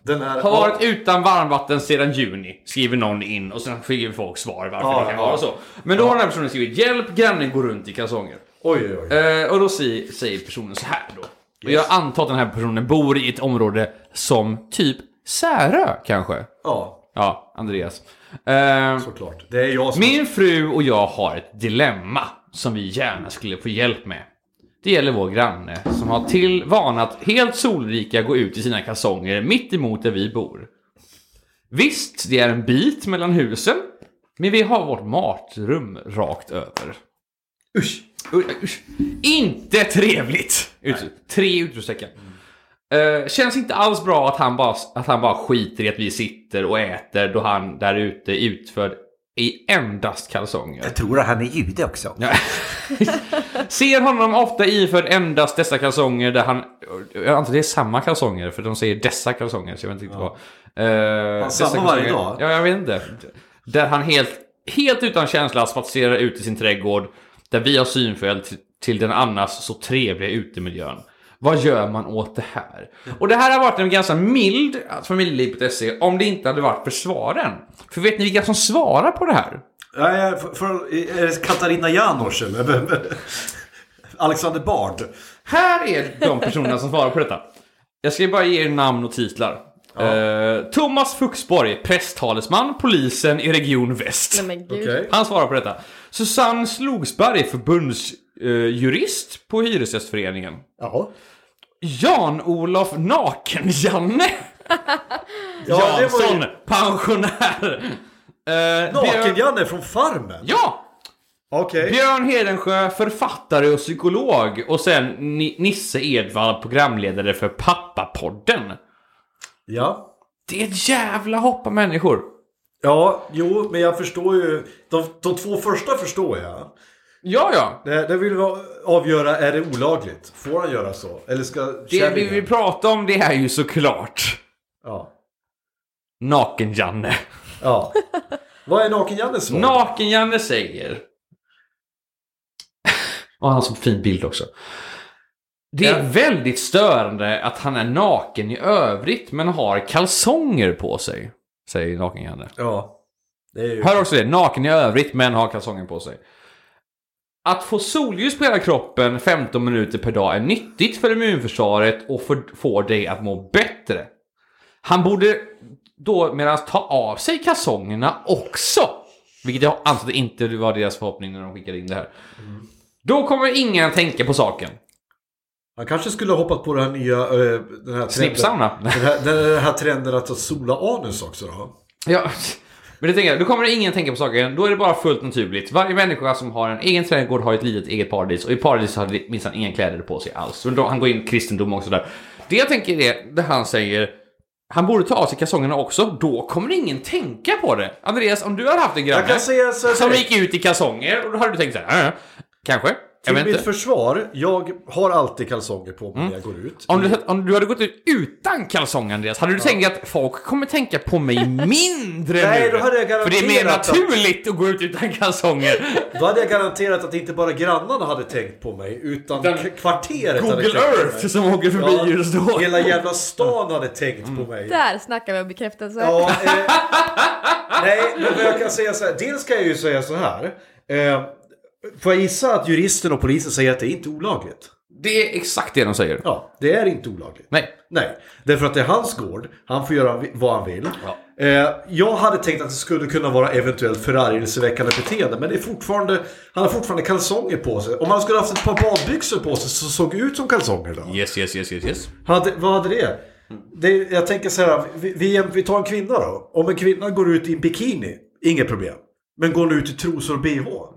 S1: Den här...
S2: Har varit utan varmvatten sedan juni, skriver någon in och sen skriver folk svar varför
S1: Ja,
S2: det kan
S1: ja.
S2: vara så. Men då har den här personen skrivit hjälp, grannen går runt i kalsonger.
S1: Oj, oj, oj.
S2: Eh, och då säger, säger personen så här då. Och jag antar att den här personen bor i ett område som typ Särö kanske.
S1: Ja,
S2: Ja, Andreas. Eh,
S1: såklart. Det är jag som...
S2: min fru och jag har ett dilemma som vi gärna skulle få hjälp med. Det gäller vår granne som har till vana att helt solrika gå ut i sina kalsonger mitt emot där vi bor. Visst, det är en bit mellan husen, men vi har vårt matrum rakt över.
S1: Usch.
S2: Usch. Inte trevligt! Ut, tre utropstecken. Eh, känns inte alls bra att han, bara, att han bara skiter i att vi sitter och äter då han där ute utför i endast kalsonger.
S1: Jag tror att han är jude också.
S2: Ja. Ser honom ofta iförd endast dessa kalsonger där han... Jag antar det är samma kalsonger för de säger dessa kalsonger så jag vet inte riktigt vad. Uh,
S1: samma varje dag?
S2: Ja, jag vet inte. Där han helt, helt utan känsla spatserar ut i sin trädgård där vi har synfält till, till den annars så trevliga utemiljön. Vad gör man åt det här? Och det här har varit en ganska mild familjeliv.se om det inte hade varit för svaren. För vet ni vilka som svarar på det här?
S1: Nej, för, för, är det Katarina Janouch eller? Alexander Bard.
S2: Här är de personerna som svarar på detta. Jag ska bara ge er namn och titlar. Eh, Thomas Fuxborg, presstalesman, polisen i Region Väst.
S3: Nej men gud.
S1: Okej.
S2: Han svarar på detta. Susanne Slogsberg, förbundsjurist på Hyresgästföreningen.
S1: Jaha.
S2: Jan-Olof Naken-Janne
S1: Ja, det var
S2: Jansson,
S1: ju
S2: pensionär. Eh, Björn-
S1: Naken-Janne från Farmen.
S2: Ja!
S1: Okej.
S2: Björn Hedensjö, författare och psykolog. Och sen Ni- Nisse Edvard, programledare för Pappapodden.
S1: Ja.
S2: Det är ett jävla hopp av människor.
S1: Ja, jo, men jag förstår ju. De, de två första förstår jag.
S2: Ja, ja.
S1: Det, det vill vi avgöra, är det olagligt? Får han göra så? Eller ska
S2: Det vi vill prata om det är ju såklart
S1: Ja.
S2: Naken-Janne.
S1: ja. Vad är Naken-Jannes svar?
S2: Naken-Janne säger... Och han har så fin bild också. Det är
S1: Ja.
S2: väldigt störande att han är naken i övrigt men har kalsonger på sig. Säger Naken-Janne.
S1: Ja. Det är ju...
S2: Hör också det, naken i övrigt men har kalsonger på sig. Att få solljus på hela kroppen 15 minuter per dag är nyttigt för immunförsvaret och för, får dig att må bättre. Han borde då medan ta av sig kalsongerna också. Vilket jag antar inte var deras förhoppning när de skickade in det här. Då kommer ingen att tänka på saken.
S1: Han kanske skulle ha hoppat på den här nya... eh, den här trenden. Den här, den här trenden att sola anus också då.
S2: Ja, men det tänker jag, då kommer ingen tänka på saken. Då är det bara fullt naturligt. Varje människa som har en egen trädgård har ett litet eget paradis. Och i paradis har det minsann inga kläder på sig alls. Så då, han går in i kristendom också där. Det jag tänker är, det han säger, han borde ta av sig kalsongerna också. Då kommer ingen tänka på det. Andreas, om du hade haft en granne som gick ut i kalsonger, och då hade du tänkt så här, "Ja, ja, kanske.
S1: Till mitt
S2: inte.
S1: försvar, jag har alltid kalsonger på mig när jag går ut.
S2: Om du, om du hade gått ut utan kalsonger Andreas, hade du tänkt att folk kommer tänka på mig mindre
S1: Nej,
S2: nu?
S1: då hade jag
S2: För det är mer
S1: garanterat att-
S2: naturligt att gå ut utan kalsonger.
S1: Då hade jag garanterat att inte bara grannarna hade tänkt på mig, utan
S2: Den-
S1: kvarteret hade
S2: Google
S1: tänkt på
S2: Earth
S1: mig.
S2: som åker förbi just då.
S1: Hela jävla stan hade tänkt på mig.
S3: Där snackar vi om bekräftelse.
S1: Ja, eh, nej, men jag kan säga så här. Dels kan jag ju säga så här. Eh, får jag gissa att juristen och polisen säger att det är inte olagligt?
S2: Det är exakt det de säger.
S1: Ja, det är inte olagligt.
S2: Nej.
S1: Nej, därför att det är hans gård. Han får göra vad han vill. Eh, jag hade tänkt att det skulle kunna vara eventuellt förargelseväckande beteende. Men det är fortfarande, han har fortfarande kalsonger på sig. Om han skulle haft ett par badbyxor på sig som såg ut som kalsonger då?
S2: Yes, yes, yes, yes, yes.
S1: Hade, vad hade det? det? Jag tänker så här, vi, vi, vi tar en kvinna då. Om en kvinna går ut i en bikini, inget problem. Men går hon ut i trosor och bh?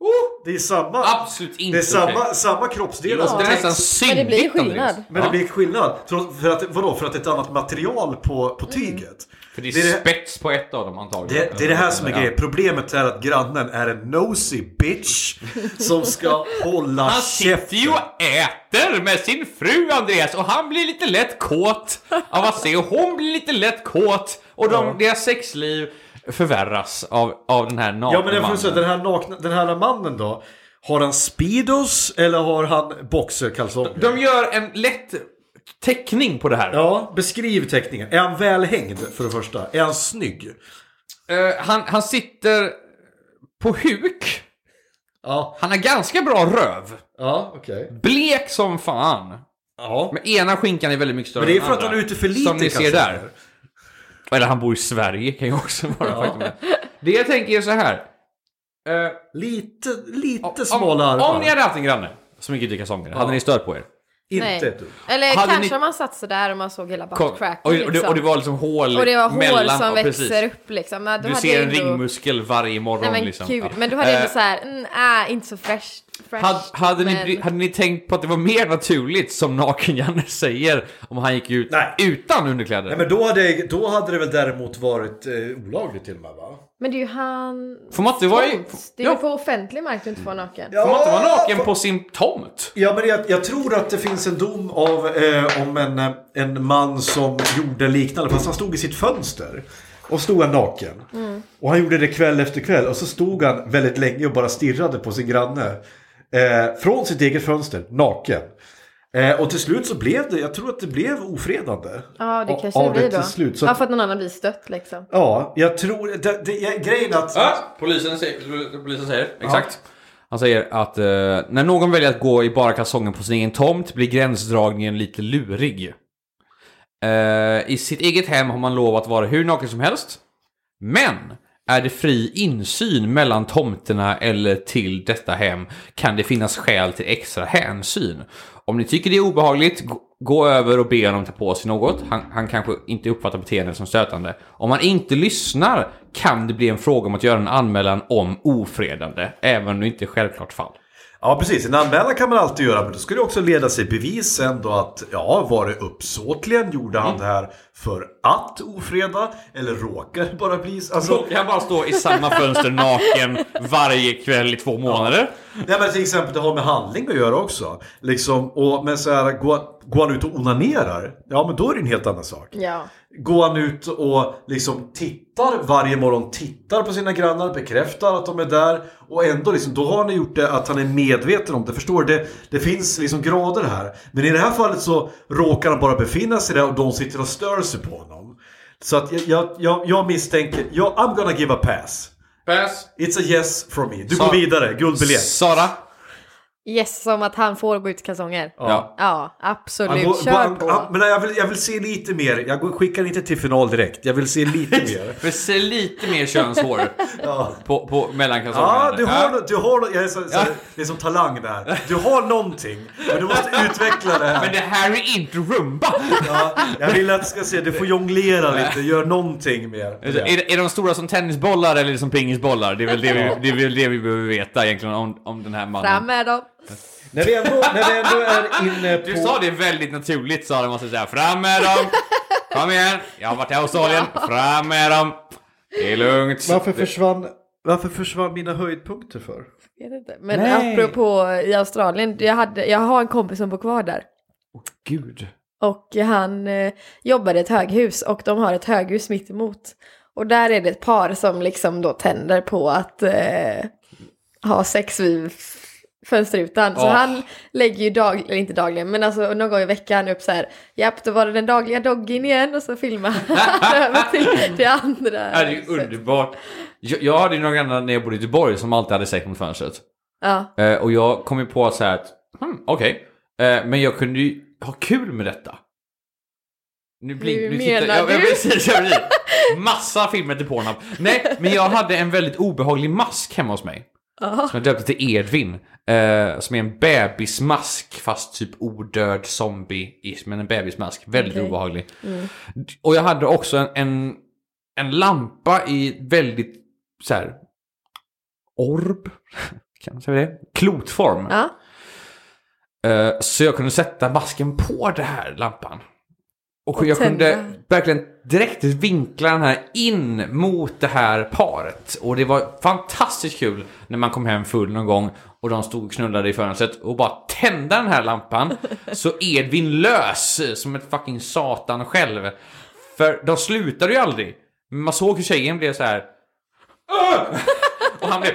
S1: Oh, det är samma,
S2: Absolut inte
S1: det är samma,
S2: okej.
S1: samma kroppsdelar
S2: Det
S1: som
S2: låter nästan
S1: täcks.
S3: Men det blir skillnad.
S1: Men det blir skillnad. För att, vadå? För att det är ett annat material på, på tyget.
S2: För det är
S1: Det är det-
S2: spets på ett av dem antagligen.
S1: Det, det är det här som är
S2: Ja.
S1: grejen. Problemet är att grannen är en nosy bitch som ska hålla
S2: Han sitter ju och äter med sin fru Andreas och han blir lite lätt kåt av att se och hon blir lite lätt kåt och de,
S1: Ja.
S2: deras sexliv förvärras av, av den här nakna
S1: Ja men jag får säga, den här, nakna, den här mannen då. Har han Speedos eller har han boxerkalsonger?
S2: De gör en lätt teckning på det här.
S1: Ja, beskriv teckningen. Är han välhängd för det första? Är han snygg?
S2: Eh, han, han sitter på huk.
S1: Ja,
S2: Han har ganska bra röv.
S1: ja okej.
S2: Blek som fan.
S1: Ja.
S2: Men ena skinkan är väldigt mycket större
S1: Men det är för att han är ute för lite
S2: Som ni ser där. Eller han bor i Sverige kan ju också vara faktum. Det jag tänker är så här. Eh,
S1: Lite, lite
S2: om, om ni hade haft en granne som gick ut i kalsonger, hade ni stört på er?
S1: Inte
S3: Nej.
S1: ett dugg.
S3: Eller
S2: Hade
S3: kanske
S2: ni-
S3: man satt sådär och man såg hela buttcracken
S2: och, och, det, och det var liksom hål
S3: och det var
S2: mellan,
S3: som
S2: och
S3: växer
S2: precis.
S3: upp liksom. Men
S2: Du
S3: hade
S2: ser en
S3: ändå-
S2: ringmuskel varje morgon
S3: Nej men
S2: liksom. Ja.
S3: Men då hade jag
S2: Eh,
S3: ändå såhär, mm, äh, inte så fresh. fresh
S2: Hade, hade, ni,
S3: men...
S2: bry- hade ni tänkt på att det var mer naturligt, som Naken-Janne säger, om han gick ut
S1: Nej.
S2: utan underkläder?
S1: Nej men då hade, då hade det väl däremot varit eh, olagligt till och med va?
S3: Men det är ju han...
S2: Får man inte vara i-.
S3: Det är ju
S2: Ja.
S3: på offentlig mark du inte får vara naken.
S2: Får man inte vara naken på sin tomt?
S1: Ja, men jag, jag tror att det finns en dom av, eh, om en, eh, en man som gjorde liknande, fast han stod i sitt fönster. Och stod han naken. Och han gjorde det kväll efter kväll. Och så stod han väldigt länge och bara stirrade på sin granne. Eh, från sitt eget fönster, naken. Eh, och till slut så blev det, jag tror att det blev ofredande.
S3: Ja, det
S1: Av-
S3: kanske
S1: av
S3: det blir
S1: det
S3: då.
S1: till slut, så
S3: Ja,
S1: att-
S3: för att någon annan blir stött liksom.
S1: Ja, jag tror, det, det, jag- grejen att...
S2: Ja, polisen säger, polisen säger exakt. Han säger att eh, när någon väljer att gå i bara kalsonger på sin egen tomt blir gränsdragningen lite lurig. Eh, I sitt eget hem har man lov att vara hur naken som helst. Men är det fri insyn mellan tomterna eller till detta hem kan det finnas skäl till extra hänsyn. Om ni tycker det är obehagligt, gå- över och be honom ta på sig något. Han, han kanske inte uppfattar beteendet som stötande. Om han inte lyssnar kan det bli en fråga om att göra en anmälan om ofredande, även om det inte är självklart fall.
S1: Ja, precis. En anmälan kan man alltid göra, men då ska det också leda sig bevis sen då att ja, var det uppsåtligen? Gjorde han det här för att ofreda? Eller råkar det bara bli... Alltså,
S2: Råkar han bara stå i samma fönster naken varje kväll i två månader?
S1: nej, men till exempel det har med handling att göra också. Liksom, och, men så här, går, går han ut och onanerar? Ja, men då är det en helt annan sak.
S3: Ja.
S1: Går han ut och liksom tittar varje morgon, tittar på sina grannar, bekräftar att de är där och ändå liksom, då har han gjort det att han är medveten om det. Förstår? Det, det finns liksom grader här. Men i det här fallet så råkar han bara befinna sig där och de sitter och stör sig på honom. Så att jag, jag, jag, misstänker, jag, I'm gonna give a pass.
S2: Pass.
S1: It's a yes from me. Du
S2: Så-
S1: går vidare, guldbiljett.
S2: Sara?
S3: Yes, som att han får gå ut i kalsonger.
S2: Ja.
S3: Ja, absolut.
S1: Går-
S3: Kör
S1: han-
S3: på.
S1: han- Men jag vill, jag vill se lite mer. Jag skickar inte till final direkt. Jag vill se lite mer.
S2: För se lite mer könshår
S1: Ja.
S2: på, på mellan kalsongerna.
S1: Ja, du har, du har, jag är så, så, det är som talang där. Du har någonting, men du måste utveckla det här.
S2: Men det här är inte rumba!
S1: Ja, jag vill att du ska se, du får jonglera lite, gör någonting mer.
S2: Är, är de stora som tennisbollar eller som pingisbollar? Det är väl det vi, det är väl det vi behöver veta egentligen om, om den här mannen.
S3: Fram med dem.
S1: När vi ändå, när vi ändå är inne på...
S2: Du sa det väldigt naturligt sa man måste säga fram med dem! Kom igen! Jag har varit i Australien, fram med dem! Det är lugnt.
S1: Varför försvann, varför försvann mina höjdpunkter för?
S3: Vet inte. Men
S2: Nej.
S3: apropå i Australien, jag, hade, jag har en kompis som bor kvar där.
S2: Gud.
S3: Och han eh, jobbar i ett höghus och de har ett höghus mitt emot. Och där är det ett par som liksom då tänder på att eh, ha sex vid fönsterrutan. Så
S2: Åh.
S3: han lägger ju dag, eller inte dagligen, men alltså någon gång i veckan upp så här. Japp, då var det den dagliga doggen igen och så filmar han över till det andra.
S2: Det är ju underbart. Jag, jag hade ju några grannar när jag bodde i Göteborg som alltid hade sex mot fönstret.
S3: Ja,
S2: Eh, och jag kom ju på att säga att, hmm, okej. Eh, men jag kunde ju ha kul med detta. Nu blink,
S3: Hur
S2: nu tittar-
S3: menar
S2: ja,
S3: du?
S2: Ja, precis, ja, precis. Massa filmer till Pornhub. Nej, men jag hade en väldigt obehaglig mask hemma hos mig. Som jag döpte till Edvin. Eh, som är en bebismask fast typ odöd zombie-ish. Men en bebismask. Väldigt
S3: Okej.
S2: obehaglig. Och jag hade också en, en, en lampa i väldigt så här orb. Kan man säga det? Klotform.
S3: ja.
S2: Eh, Så jag kunde sätta masken på den här lampan. Och,
S3: Och
S2: jag kunde
S3: tända.
S2: verkligen direkt vinkla den här in mot det här paret. Och det var fantastiskt kul när man kom hem full någon gång och de stod och knullade i fönstret och bara tända den här lampan. så Edvin lös som ett fucking satan själv. För de slutade ju aldrig. Men man såg hur tjejen blev så här. Och han blev!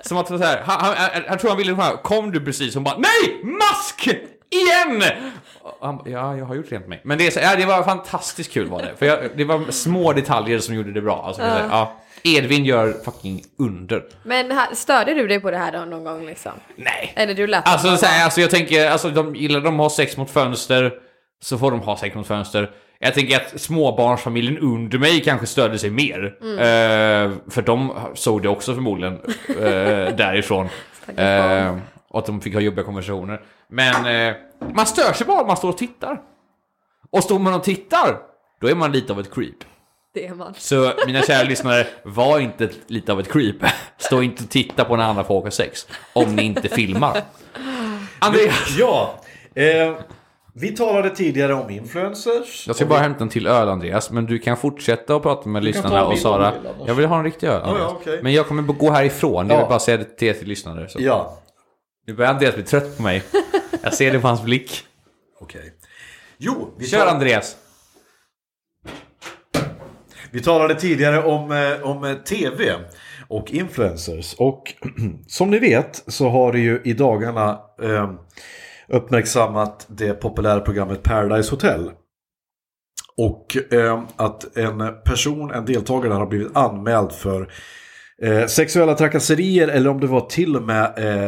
S2: Som att så här, han, han, jag, jag tror han ville här, kom du precis? Hon bara NEJ! Mask! Igen! Och han bara, ja, jag har gjort rent mig. Men det, är så, ja, det var fantastiskt kul var det. För jag, det var små detaljer som gjorde det bra. Alltså, uh. ja, Edvin gör fucking under.
S3: Men störde du dig på det här då någon gång liksom?
S2: Nej.
S3: Eller du lät
S2: Alltså, så här, alltså jag tänker, alltså de gillar de ha sex mot fönster så får de ha sex mot fönster. Jag tänker att småbarnsfamiljen under mig kanske störde sig mer. Eh, för de såg det också förmodligen eh, därifrån. Eh, och att de fick ha jobbiga konversationer. Men eh, man stör sig bara om man står och tittar. Och står man och tittar, då är man lite av ett creep.
S3: Det är man.
S2: Så mina kära lyssnare, var inte lite av ett creep. Stå inte och titta på när andra får åka sex. Om ni inte filmar. Andreas!
S1: Ja, eh, Vi talade tidigare om influencers.
S2: Jag ska bara hämta en till öl Andreas, men du kan fortsätta och prata med
S1: kan
S2: lyssnarna och Sara.
S1: du.
S2: Jag vill ha en riktig öl
S1: ja,
S2: Andreas.
S1: okej.
S2: Men jag kommer gå härifrån, jag
S1: Ja.
S2: vill bara säga det till er till lyssnare. Så.
S1: Ja,
S2: Nu börjar Andreas bli trött på mig. Jag ser det på hans blick.
S1: okej. Jo, vi,
S2: Kör
S1: tal-
S2: Andreas!
S1: vi talade tidigare om, eh, om eh, tv och influencers. Och som ni vet så har det ju i dagarna eh, uppmärksammat det populära programmet Paradise Hotel. Och eh, att en person, en deltagare har blivit anmäld för eh, sexuella trakasserier eller om det var till och med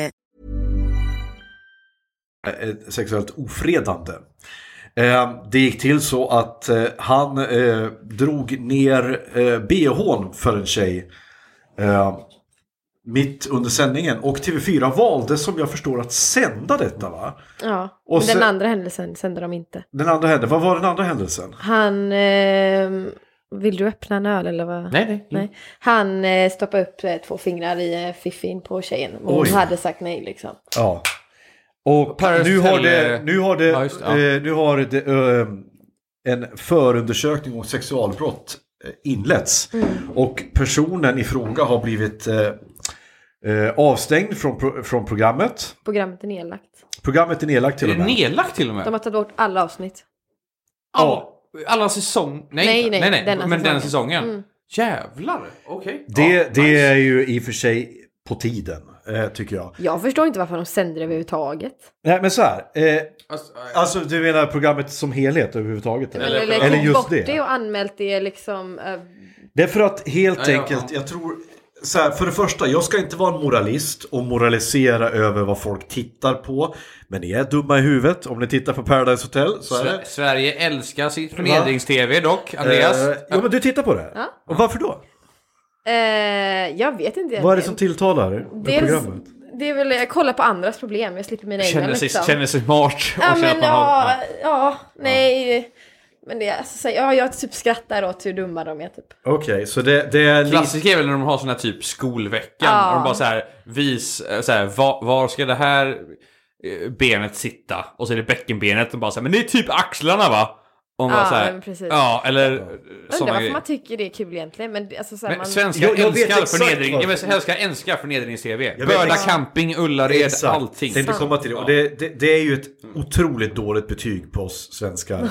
S1: Eh, sexuellt ofredande. Eh, det gick till så att eh, han drog ner bhn för en tjej mitt under sändningen. Och TV4 valde som jag förstår att sända detta va?
S3: Ja,
S1: Och
S3: men den
S1: sen-
S3: andra händelsen sände de inte.
S1: Den andra händelsen, vad var den andra händelsen?
S3: Han... Eh, vill du öppna en öl eller vad?
S2: Nej, nej.
S3: Nej. Han eh, stoppade upp eh, två fingrar i eh, fiffin på tjejen. Och hon
S1: Oj.
S3: hade sagt nej liksom.
S1: Ja. Och
S2: Paradise
S1: nu har det, nu har det,
S2: ja, just det, ja.
S1: eh, nu har det eh, en förundersökning om sexualbrott eh, inletts.
S3: Mm.
S1: Och personen i fråga har blivit eh, eh, avstängd från, pro, från programmet.
S3: Programmet är nedlagt.
S1: Programmet är nedlagt till
S2: Är
S1: och med.
S2: nedlagt till och med?
S3: De har tagit bort alla avsnitt.
S2: Alla, alla säsong... Nej,
S3: Nej,
S2: nej,
S3: nej,
S2: nej,
S3: denna
S2: men den
S3: säsongen.
S2: säsongen.
S3: Mm.
S2: Jävlar, okej.
S1: Det,
S2: Ja,
S1: det
S2: nice.
S1: är ju i och för sig på tiden, eh, tycker jag.
S3: Jag förstår inte varför de sänder det överhuvudtaget.
S1: Nej, men så här. Eh,
S2: Alltså,
S1: alltså, du menar programmet som helhet överhuvudtaget?
S2: Eller-
S3: Eller,
S2: eller
S3: eller,
S1: just
S3: bort
S1: det.
S3: det. och anmält det liksom. eh,
S1: Det är för att helt
S2: Ja,
S1: enkelt,
S2: ja.
S1: jag tror... Så här, för det första, jag ska inte vara en moralist och moralisera över vad folk tittar på. Men ni är dumma i huvudet om ni tittar på Paradise Hotel. Så är
S2: Sve-
S1: det.
S2: Sverige älskar sitt förnedrings-tv dock, Andreas.
S1: Eh, jo, men du tittar på det?
S3: Ja.
S1: Och varför då?
S3: Eh, jag vet inte.
S1: Vad är det som tilltalar med
S3: Dels,
S1: programmet?
S3: det är väl, jag kollar på andras problem, jag slipper mina egna
S2: Känner sig,
S3: liksom.
S2: känner sig smart. och
S3: Ja men
S2: att man har-
S3: ja, ja, nej. Men det är alltså, så- ja, jag typ skrattar åt hur dumma de är typ.
S1: Okej, så det, det är.
S2: Klassiker är väl när de har sån här typ skolveckan.
S3: Ja.
S2: Och de bara så här, vis, eh, så här, var, var ska det här eh, benet sitta? Och så är det bäckenbenet och bara så här, men det är typ axlarna va? Man
S3: Ja,
S2: bara så här. Ja, eller
S3: Jag undrar varför man tycker det är kul egentligen. Men alltså, så här,
S2: Men
S3: man,
S2: svenskar
S1: Jag- jag
S2: älskar förnedring. Jag vet, älskar förnedrings-tv. Börda
S1: exakt.
S2: camping, Ullared,
S1: Exakt.
S2: allting.
S1: Tänkte komma till det. Och det, det, det är ju ett otroligt dåligt betyg på oss svenskar.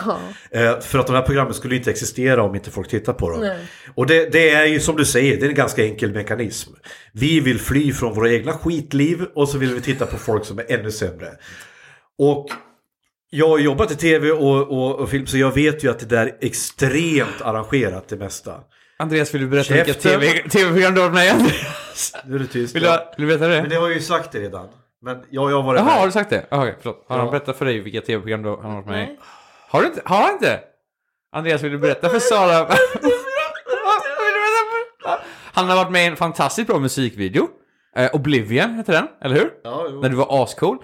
S1: Eh, för att de här programmen skulle inte existera om inte folk tittar på dem.
S3: Nej.
S1: Och det, det är ju som du säger, det är en ganska enkel mekanism. Vi vill fly från våra egna skitliv och så vill vi titta på folk som är ännu sämre. Och jag har jobbat i tv och, och, och film så jag vet ju att det där är extremt arrangerat det mesta.
S2: Andreas, vill du berätta vilka
S1: Käften.
S2: TV tv-program du har varit med i? Andreas?
S1: Nu är det tyst.
S2: Vill du, vill du veta det?
S1: Men det har jag ju sagt det redan. Men jag, jag har varit
S2: Jaha, har
S1: med.
S2: du sagt det? Okej, förlåt. Har
S1: Ja.
S2: han berättat för dig vilka tv-program du har varit med i?
S3: Nej.
S2: Har du inte? Har han inte? Andreas, vill du berätta för Sara? Du han har varit med i en fantastiskt bra musikvideo. Eh, Oblivion heter den, eller hur?
S1: Ja, jo.
S2: När du var ascool.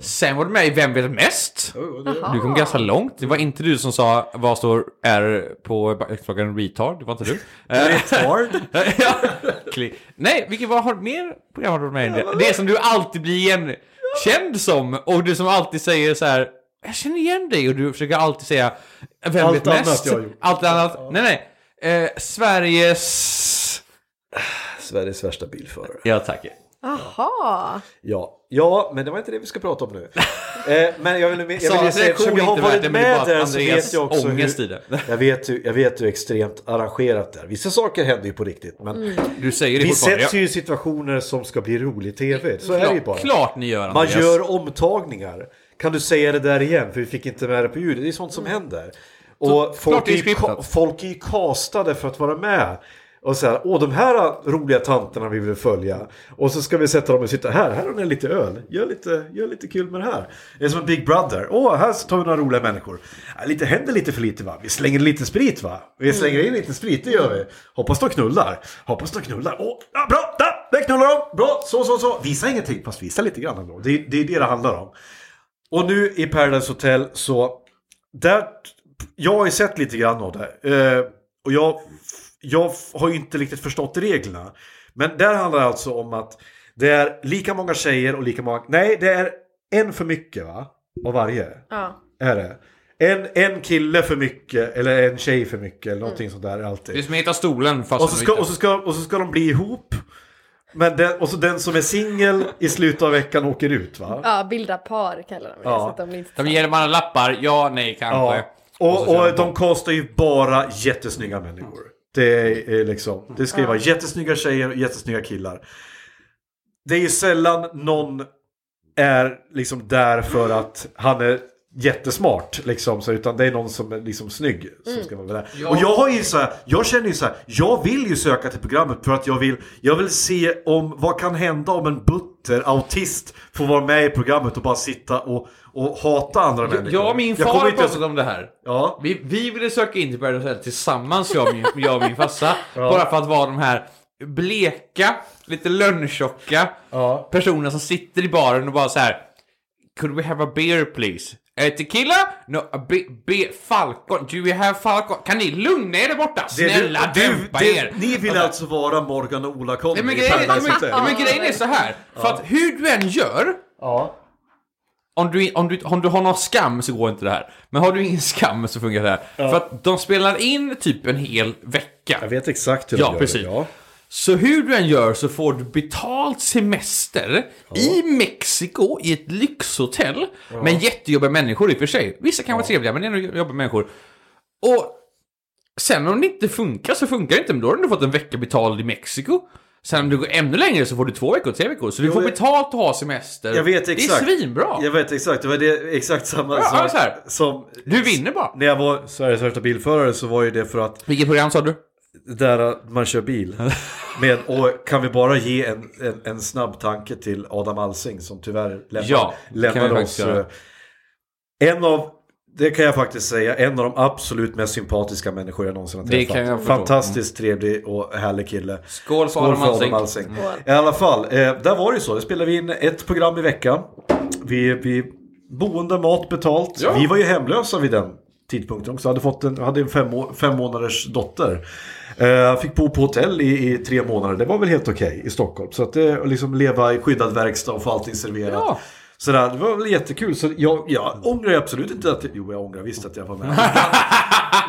S2: Sen var du med i Vem vet mest? Du kom ganska långt. Det var inte du som sa vad står R på backklockan retard. Det var inte du. Eh,
S1: Retard?
S2: ja. Kli- Nej, vilket vad har du mer program har du varit med i? Det, det som du alltid blir igenkänd som och du som alltid säger så här. Jag känner igen dig och du försöker alltid säga Vem
S1: Allt
S2: vet mest?
S1: annat jag har gjort.
S2: Allt annat. Nej, nej. Eh, Sveriges...
S1: Sveriges värsta bilförare.
S2: Ja, tack.
S3: Jaha.
S1: Ja, ja, men det var inte det vi ska prata om nu. eh, men jag vill, jag vill
S2: Saras
S1: säga, eftersom jag har varit
S2: det,
S1: med där så vet jag också hur,
S2: i det.
S1: jag vet, hur, jag vet hur extremt arrangerat det är. Vissa saker händer ju på riktigt, men
S2: Du säger det
S1: vi sätts ju i situationer som ska bli rolig tv. Så är det ju bara.
S2: Klart ni gör
S1: Man gör omtagningar. Kan du säga det där igen? För vi fick inte med det på ljudet. Det är sånt som händer. Och
S2: klart
S1: folk är, folk är ju castade för att vara med. Och så här, åh de här roliga tanterna vi vill följa. Och så ska vi sätta dem och sitta här, här har ni lite öl. Gör lite, gör lite kul med det här. Det är som en Big Brother. Åh, här tar vi några roliga människor. Lite händer lite för lite va? Vi slänger lite sprit va? Vi slänger in lite sprit, det gör vi. Hoppas de knullar. Hoppas de knullar. Åh, ja, bra, där, där knullar de. Bra, så, så, så. Visa ingenting, fast visa lite grann ändå. Det, det är det det handlar om. Och nu i Paradise Hotel så... Där, jag har ju sett lite grann av det. Eh, och jag, jag har ju inte riktigt förstått reglerna. Men där handlar det alltså om att det är lika många tjejer och lika många... Nej, det är en för mycket va? Av varje.
S3: Ja.
S1: Är det? En, en kille för mycket eller en tjej för mycket eller någonting sånt där alltid.
S2: Det är som att hitta stolen fast
S1: Och så, ska, och, så ska, och så ska de bli ihop. Men den, och så den som är singel i slutet av veckan åker ut va?
S3: ja, bilda par kallar de det.
S1: Ja.
S3: Så att de
S2: De ger varandra lappar, ja, nej, kanske.
S1: Ja.
S2: Och
S1: Och, och
S2: de
S1: kastar ju bara jättesnygga människor. Det är liksom, det ska ju vara jättesnygga tjejer och jättesnygga killar. Det är ju sällan någon är liksom där för att han är jättesmart liksom, så, utan det är någon som är liksom snygg som ska vara där.
S2: Ja.
S1: Och jag har ju så här, jag känner ju så här, jag vill ju söka till programmet för att jag vill, jag vill se om vad kan hända om en butter autist får vara med i programmet och bara sitta och, och hata andra människor.
S2: Jag och min
S1: Jag
S2: far
S1: inte ens-
S2: om det här.
S1: Ja.
S2: Vi, vi ville söka in till Paradise Hotel tillsammans, jag och min, jag och min farsa. Bara för att vara de här bleka, lite lönntjocka
S1: Ja.
S2: personerna som sitter i baren och bara så här. Could we have a beer please? Eh, tequila? No, be, be, Falcon. Do we have Falcon? Kan ni lugna er där borta? Snälla
S1: du-
S2: dämpa
S1: det-
S2: er!
S1: Ni vill alltså vara Morgan och Ola Conny
S2: men grejen, men, ja, men grejen är så här. För att hur du än gör,
S1: Ja.
S2: om du, om, du, om du har någon skam så går inte det här. Men har du ingen skam så funkar det här. För att de spelar in typ en hel vecka.
S1: Jag vet exakt hur
S2: Ja,
S1: de gör
S2: precis.
S1: det. Ja.
S2: Så hur du än gör så får du betalt semester i Mexiko i ett lyxhotell med jättejobbiga människor i och för sig. Vissa kan vara trevliga men det är ändå jobbiga människor. Och sen om det inte funkar så funkar det inte, men då har du fått en vecka betald i Mexiko. Sen om du går ännu längre så får du två veckor, tre veckor. Så du får
S1: jag-
S2: betalt att ha semester.
S1: Jag vet exakt.
S2: Det är svinbra.
S1: Jag vet exakt, det var det, exakt samma
S2: Ja,
S1: sak
S2: så här.
S1: som...
S2: Du vinner bara.
S1: När jag var Sveriges största bilförare så var ju det för att
S2: Vilket program sa du?
S1: Där man kör bil. Med, och kan vi bara ge en, en, en snabb tanke till Adam Alsing som tyvärr lämnar,
S2: Ja, det vi
S1: oss. eh, En av, det kan jag faktiskt säga, en av de absolut mest sympatiska människor jag någonsin har
S2: Det
S1: träffat.
S2: kan jag förstå.
S1: Fantastiskt trevlig och härlig kille.
S2: Skål för
S1: Skål
S2: Adam
S1: för Adam
S2: Alsing.
S1: Alsing.
S3: Skål.
S1: I alla fall, eh, där var det så. Det spelade vi in ett program i veckan. Vi, vi boende, mat betalt.
S2: Ja.
S1: Vi var ju hemlösa vid den tidpunkten också. Hade, fått en, hade en fem, fem månaders dotter. Eh, fick bo på hotell i, i tre månader. Det var väl helt okej i Stockholm. Så att eh, det, liksom leva i skyddad verkstad och få allting serverat.
S2: Ja.
S1: Sådär, det var väl jättekul. Så jag, jag ångrar absolut inte att... Jo, jag ångrar visst att jag var med.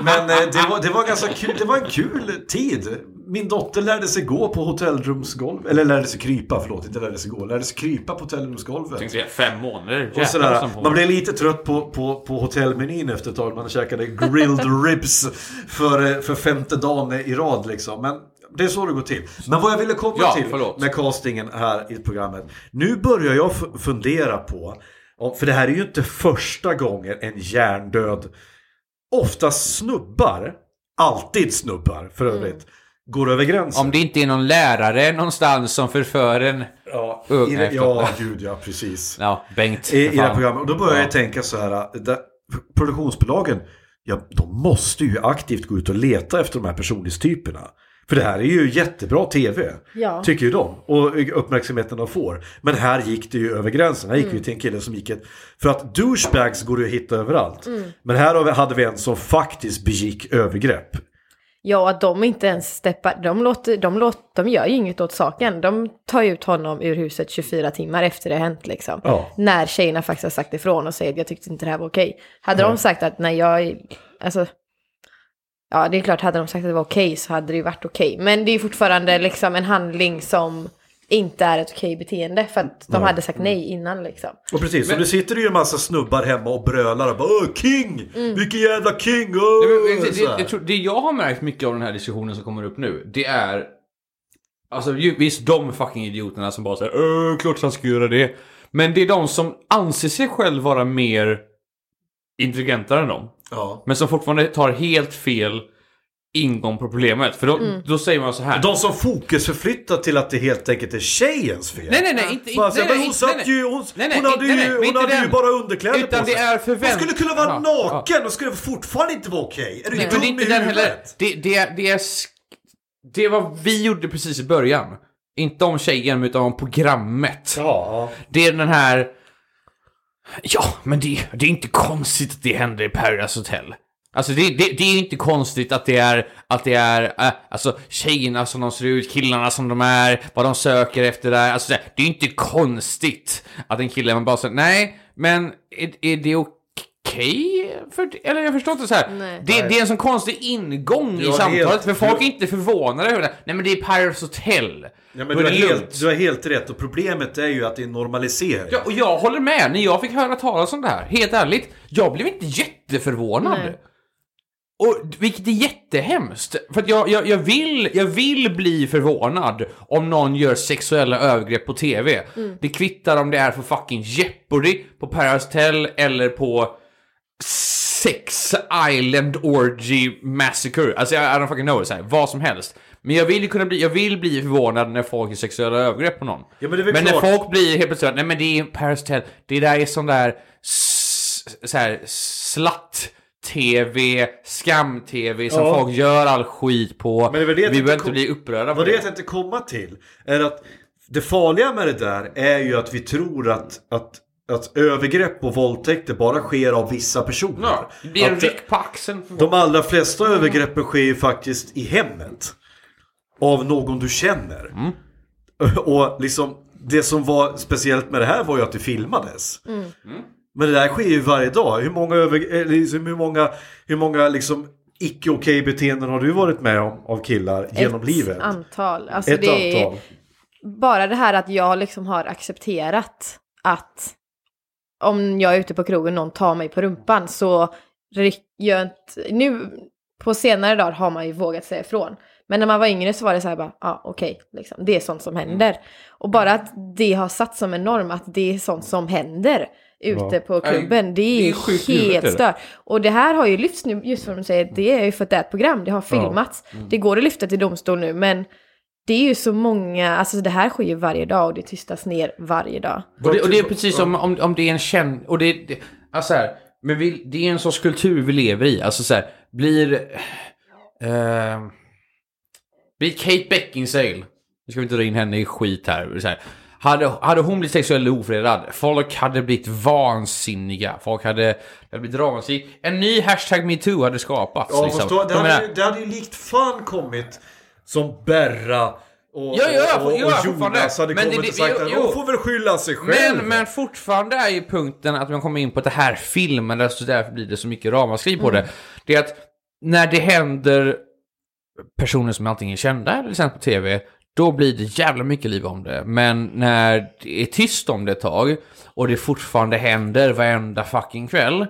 S1: Men eh, det, var, det var ganska kul. Det var en kul tid. Min dotter lärde sig gå på hotellrumsgolv. Eller lärde sig krypa, förlåt. Inte lärde sig gå. Lärde sig krypa på hotellrumsgolvet.
S2: Tänkte säga fem månader.
S1: Och sådär, man blev lite trött på, på, på hotellmenyn efter ett tag. Man käkade grilled ribs för, eh, för femte dagen i rad liksom. Men det är så det går till. Men vad jag ville komma
S2: Ja,
S1: till
S2: förlåt.
S1: med castingen här i programmet. Nu börjar jag fundera på, för det här är ju inte första gången en hjärndöd, oftast snubbar, alltid snubbar för övrigt, går över gränsen.
S2: Om det inte är någon lärare någonstans som förför en...
S1: Ja,
S2: Ung,
S1: i, ja gud ja, precis.
S2: Ja, Bengt.
S1: I, i det här programmet. Och då börjar
S2: Ja.
S1: jag tänka så här. Där, produktionsbolagen, ja, de måste ju aktivt gå ut och leta efter de här personlighetstyperna. För det här är ju jättebra tv.
S3: Ja.
S1: Tycker ju de. Och uppmärksamheten de får. Men här gick det ju över gränsen. Här gick vi till en kille som gick ett... För att douchebags går det att hitta överallt. Men här hade vi en som faktiskt begick övergrepp.
S3: Ja, att de inte ens steppar, de, låter, de, låter, de gör ju inget åt saken. De tar ut honom ur huset 24 timmar efter det hänt liksom.
S1: Ja.
S3: När tjejerna faktiskt har sagt ifrån och säger att jag tyckte inte det här var okej. Hade de sagt att nej jag, alltså, ja det är klart hade de sagt att det var okej så hade det ju varit okej. Men det är ju fortfarande liksom en handling som inte är ett okej beteende för att de hade sagt nej innan liksom.
S1: Och precis, så
S2: Men-
S1: nu sitter det ju en massa snubbar hemma och brölar och bara Åh, King! Vilken jävla king! Åh!
S2: Nej, men, det, det, jag tror, det jag har märkt mycket av den här diskussionen som kommer upp nu, det är... Alltså visst, de fucking idioterna som bara säger Öh, klart han ska göra det. Men det är de som anser sig själv vara mer intelligentare än dem.
S1: Ja.
S2: Men som fortfarande tar helt fel ingång på problemet. För då,
S3: Mm.
S2: då säger man så här.
S1: De som fokusförflyttar till att det helt enkelt är tjejens fel.
S2: Nej, nej, nej, inte... Inte nej,
S1: men hon
S2: nej,
S1: satt
S2: nej,
S1: ju, hon,
S2: nej, nej,
S1: hon hade
S2: nej, nej,
S1: ju, hon hade ju bara underkläder
S2: Utan
S1: på sig.
S2: det är förvänt-
S1: Hon skulle kunna vara
S2: Ja,
S1: naken och skulle fortfarande inte vara okej. Är du
S2: Nej,
S1: dum
S2: är
S1: i
S2: inte den heller.
S1: huvudet?
S2: Det, det, det är... sk- Det var vi gjorde precis i början. Inte om tjejen, utan om programmet.
S1: Ja,
S2: Det är den här... Ja, men det, det är inte konstigt att det händer i Paradise Hotel. Alltså det, det, det är inte konstigt att det är, att det är, äh, alltså tjejerna som de ser ut, killarna som de är, vad de söker efter där. Alltså det, det är inte konstigt att en kille man bara säger nej, men är, är det okej? För, eller jag förstår inte så här.
S3: Nej.
S2: Det, det är en sån konstig ingång
S1: Du
S2: i samtalet,
S1: helt-
S2: för folk
S1: du-
S2: är inte förvånade över det. Nej men det är Paradise Hotel.
S1: Ja, men du,
S2: är
S1: har helt, du har helt rätt och problemet är ju att det är normalisering.
S2: Ja, och jag håller med. När jag fick höra talas om det här, helt ärligt, jag blev inte jätteförvånad.
S3: Nej.
S2: Och, vilket är jättehemskt. För att jag, jag, jag, vill, jag vill bli förvånad om någon gör sexuella övergrepp på TV. Det kvittar om det är för fucking Jeopardy, på Paradise Hotel eller på Sex Island Orgy Massacre. Alltså jag I don't fucking know, så här, vad som helst. Men jag vill ju kunna bli, jag vill bli förvånad när folk gör sexuella övergrepp på någon.
S1: Ja, men
S2: men när folk blir helt plötsligt nej men det är Paris Hotel, det där är sån där så här slatt-tv, skam-tv som
S1: Ja.
S2: folk gör all skit på.
S1: Men det det
S2: Vi behöver inte bli upprörda på
S1: Vad det
S2: det.
S1: jag tänkte komma till är att det farliga med det där är ju att vi tror att, att, att övergrepp och våldtäkter bara sker av vissa personer.
S2: Ja, det blir en
S1: Att
S2: ryck på axeln.
S1: De allra flesta övergreppen sker ju faktiskt i hemmet. Av någon du känner.
S2: Mm.
S1: Och liksom det som var speciellt med det här var ju att det filmades. Men det där sker ju varje dag. Hur många, över, eh, liksom, hur många, hur många liksom icke okej beteenden har du varit med om av killar genom
S3: Ett
S1: livet?
S3: antal. Alltså
S1: Ett
S3: det
S1: antal.
S3: är bara det här att jag liksom har accepterat att om jag är ute på krogen och någon tar mig på rumpan så gör inte... Nu på senare dagar har man ju vågat säga ifrån. Men när man var yngre så var det så här bara, ja ah, okej, liksom, det är sånt som händer. Och bara att det har satt som en norm att det är sånt som händer ute på klubben, det
S2: det
S3: är,
S2: huvudet, är
S3: helt
S2: det.
S3: stört. Och det här har ju lyfts nu, just som du säger, det är ju för att det är ett program, det har filmats. Det går att lyfta till domstol nu, men det är ju så många, alltså det här sker ju varje dag och det tystas ner varje dag.
S2: Och det, och det är precis som om, om det är en känd... Och det, det, alltså här, men vi, det är en sorts kultur vi lever i. Alltså så här, blir... Eh, blir Kate Beckinsale, nu ska vi inte dra in henne i skit här. Så här hade, hade hon blivit sexuellt ofredad, folk hade blivit vansinniga. Folk hade, hade blivit ramaskri. En ny hashtag metoo hade skapats.
S1: Ja,
S2: liksom.
S1: det, hade,
S2: menar-
S1: det hade ju likt fan kommit som Berra och,
S2: Ja, ja,
S1: och, och, och. Jonas hade
S2: Men
S1: kommit
S2: det-
S1: och sagt att hon får väl skylla sig själv.
S2: Men, men fortfarande är ju punkten att man kommer in på att det här filmen, så därför blir det så mycket ramaskri på det. Det är att när det händer personer som antingen är kända eller sänds på tv, då blir det jävla mycket liv om det. Men när det är tyst om det ett tag och det fortfarande händer varenda fucking kväll,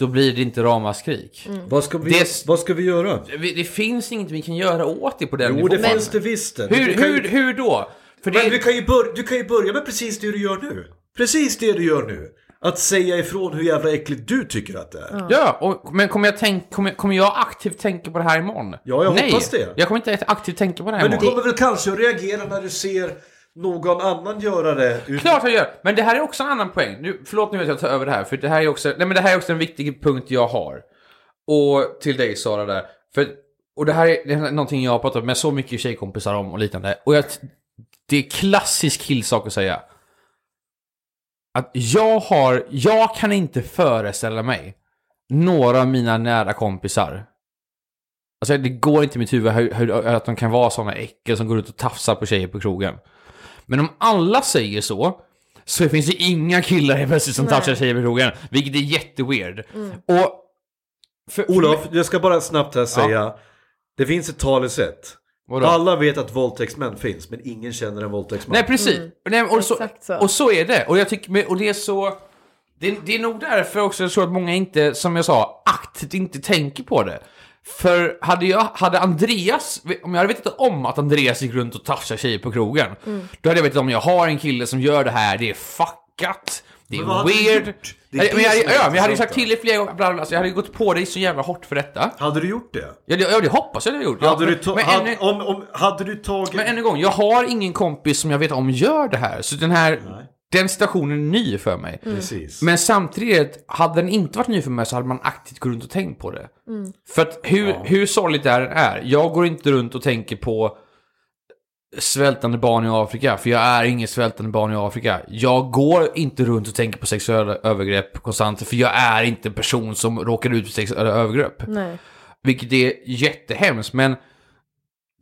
S2: då blir det inte ramaskrik.
S1: vad, ska vi,
S2: Det-
S1: vad ska vi göra?
S2: Det finns inget vi kan göra åt det på den
S1: Jo, det
S2: nivån.
S1: finns det visst det.
S2: Hur,
S1: Du kan ju-
S2: hur, hur då? För
S1: Men
S2: det,
S1: du kan, ju bör, du kan ju börja med precis det du gör nu. Precis det du gör nu. Att säga ifrån hur jävla äckligt du tycker att det är.
S2: Ja, och, men kommer jag, tänk, kommer, kommer jag aktivt tänka på det här imorgon?
S1: Ja, jag
S2: Nej,
S1: hoppas det.
S2: jag kommer inte aktivt tänka på det här
S1: Men du
S2: imorgon.
S1: kommer väl kanske att reagera när du ser någon annan göra det? Ut...
S2: Klart jag gör, men det här är också en annan poäng. Nu, förlåt nu att jag tar över det här, för det här är också, nej men det här är också en viktig punkt jag har. Och till dig Sara där. För, och det här är, det är någonting jag har pratat med så mycket tjejkompisar om och liknande. Och jag, det är klassisk killsak att säga. Att jag har, jag kan inte föreställa mig några av mina nära kompisar. Alltså det går inte i mitt huvud hur, hur, att de kan vara sådana äckel som går ut och tafsar på tjejer på krogen. Men om alla säger så, så finns det inga killar helt plötsligt som
S3: Nej.
S2: tafsar tjejer på krogen. Vilket är jätteweird. Och... För, för-
S1: Olof, jag ska bara snabbt här säga. Det finns ett talesätt.
S2: Vadå?
S1: Alla vet att våldtäktsmän finns, men ingen känner en våldtäktsman.
S2: Nej, precis. Nej, och, så,
S3: Mm. Exakt så.
S2: och så är det. Och jag tycker, och det är så... Det, det är nog därför också jag tror att många inte, som jag sa, aktivt inte tänker på det. För hade jag, hade Andreas, om jag hade vetat om att Andreas gick runt och tafsade tjejer på krogen,
S3: Mm.
S2: då hade jag vetat om jag har en kille som gör det här, det är fuckat. Det är
S1: Men hade
S2: weird.
S1: Det är
S2: Ja, men jag,
S1: är
S2: ja, men jag hade ju sagt till dig flera gånger, bla, bla, bla, så jag hade ju gått på dig så jävla hårt för detta.
S1: Hade du gjort det?
S2: Ja, det, ja, det hoppas jag jag gjort. Ja,
S1: Hade du,
S2: men, men,
S1: hade,
S2: ännu,
S1: om, om, hade du tagit...
S2: men än en gång, jag har ingen kompis som jag vet om gör det här. Så den här, den situationen är ny för mig.
S1: Precis.
S2: Men samtidigt, hade den inte varit ny för mig så hade man aktivt gått runt och tänkt på det. För att hur, hur sorgligt det här är, jag går inte runt och tänker på svältande barn i Afrika, för jag är inget svältande barn i Afrika. Jag går inte runt och tänker på sexuella övergrepp konstant, för jag är inte en person som råkar ut för sexuella övergrepp.
S3: Nej.
S2: Vilket är jättehemskt, men,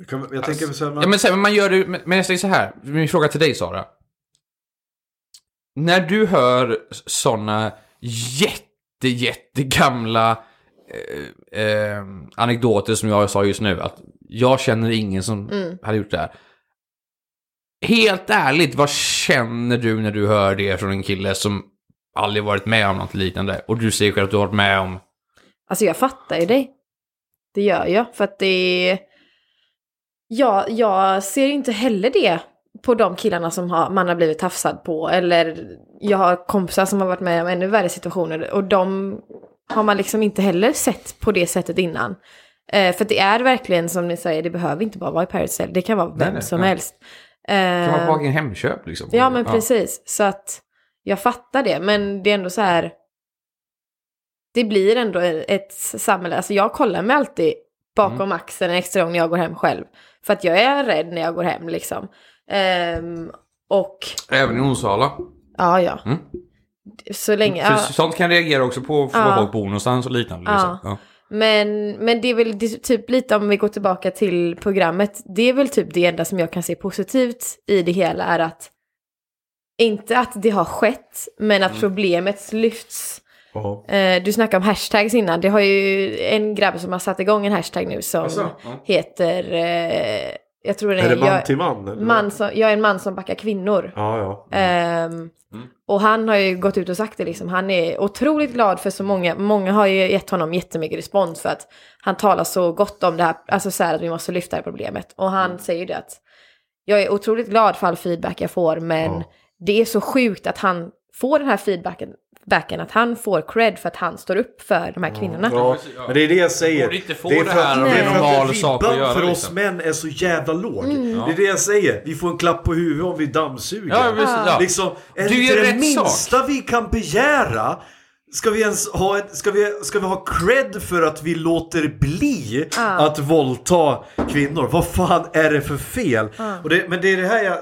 S1: Kan- Jag tänker så här, man,
S2: ja, men, så här, men man gör det, men men jag säger så här, min fråga till dig Sara. När du hör sådana jätte, jättegamla eh, eh, anekdoter som jag sa just nu, att jag känner ingen som hade gjort det här. Helt ärligt, vad känner du när du hör det från en kille som aldrig varit med om något liknande? Och du säger själv att du har varit med om...
S3: Alltså jag fattar ju dig. Det gör jag. För att det är... Ja, jag ser inte heller det på de killarna som har, man har blivit tafsad på. Eller jag har kompisar som har varit med om ännu värre situationer. Och de har man liksom inte heller sett på det sättet innan. Eh, för det är verkligen som ni säger, det behöver inte bara vara i Cell. Det kan vara vem
S2: nej,
S3: som
S2: ja.
S3: helst.
S2: Kan man
S3: Eh,
S2: få en Hemköp liksom?
S3: Ja, men precis. Så att jag fattar det. Men det är ändå så här. Det blir ändå ett samhälle. Alltså jag kollar mig alltid bakom
S2: Mm.
S3: axeln en extra gång när jag går hem själv. För att jag är rädd när jag går hem liksom. Ehm, och
S2: Även i Onsala.
S3: ja, ja.
S2: Mm.
S3: Så länge.
S2: För
S3: Ja,
S2: sånt kan reagera också på för
S3: Ja.
S2: var folk bor någonstans och liknande. Liksom. Ja.
S3: men, men det är väl det, typ lite om vi går tillbaka till programmet. Det är väl typ det enda som jag kan se positivt i det hela är att inte att det har skett, men att problemet lyfts.
S1: Ja.
S3: Eh, du snackade om hashtags innan. Det har ju en grabb som har satt igång en hashtag nu som?
S2: Ja.
S3: heter... Eh, jag tror den
S1: Är det man
S3: jag,
S1: till man? Eller?
S3: man som, jag är en man som backar kvinnor.
S1: Ja, ja.
S3: Ehm, Och han har ju gått ut och sagt det liksom. Han är otroligt glad för så många. Många har ju gett honom jättemycket respons för att han talar så gott om det här. Alltså så här att vi måste lyfta det här problemet. Och han säger ju det att jag är otroligt glad för all feedback jag får. Men
S1: Ja.
S3: det är så sjukt att han får den här feedbacken. Backen, att han får cred för att han står upp för de här kvinnorna.
S1: Ja, men det är det jag säger.
S2: Inte få
S1: det är
S2: det
S1: för
S2: här
S1: att,
S2: om
S3: det är
S1: för att
S2: sak
S1: ribban för oss
S2: liksom.
S1: män är så jävla låg.
S3: Mm.
S1: Det är det jag säger. Vi får en klapp på huvudet om vi dammsuger.
S2: Ja, precis, ja.
S1: Liksom, är
S2: Du
S1: det det minsta vi kan begära? Ska vi ens ha, ett, ska vi, ska vi ha cred för att vi låter bli att våldta kvinnor? Vad fan är det för fel? Och det, men det är det här jag...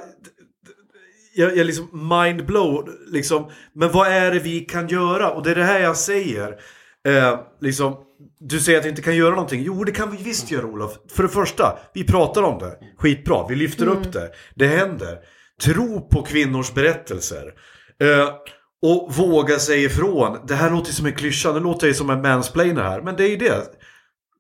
S1: Jag, jag liksom mind-blow, liksom. Men vad är det vi kan göra? Och det är det här jag säger. Eh, liksom, du säger att vi inte kan göra någonting. Jo, det kan vi visst göra Olof. För det första, vi pratar om det. Skitbra, vi lyfter upp det. Det händer. Tro på kvinnors berättelser. Eh, och våga säga ifrån. Det här låter som en klyscha, det låter ju som en mansplainer här. Men det är ju det.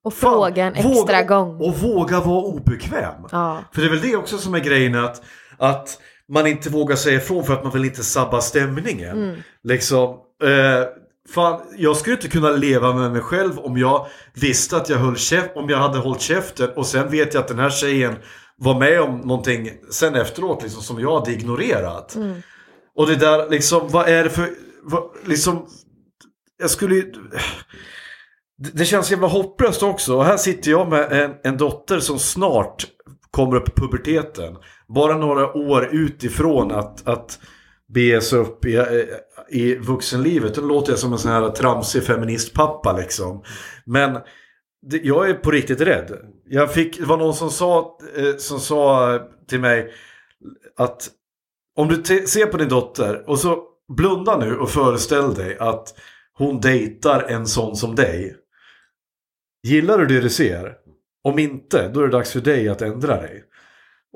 S3: Och fråga en extra
S1: våga,
S3: gång.
S1: Och våga vara obekväm.
S3: Ja.
S1: För det är väl det också som är grejen att, att man inte vågar säga ifrån för att man vill inte sabba stämningen.
S3: Mm.
S1: Liksom, eh, fan, jag skulle inte kunna leva med mig själv om jag visste att jag höll käft, om jag hade hållit käften och sen vet jag att den här tjejen var med om någonting sen efteråt liksom, som jag hade ignorerat.
S3: Mm.
S1: Och det där liksom, vad är det för, vad, liksom, jag skulle ju- det- känns jävla hopplöst också. Och här sitter jag med en, en dotter som snart kommer upp i puberteten. Bara några år utifrån att, att bege sig upp i, i vuxenlivet. Då låter jag som en sån här tramsig feministpappa liksom. Men det, jag är på riktigt rädd. Jag fick, det var någon som sa, eh, som sa till mig att om du ser på din dotter och så blunda nu och föreställ dig att hon dejtar en sån som dig. Gillar du det du ser? Om inte, då är det dags för dig att ändra dig.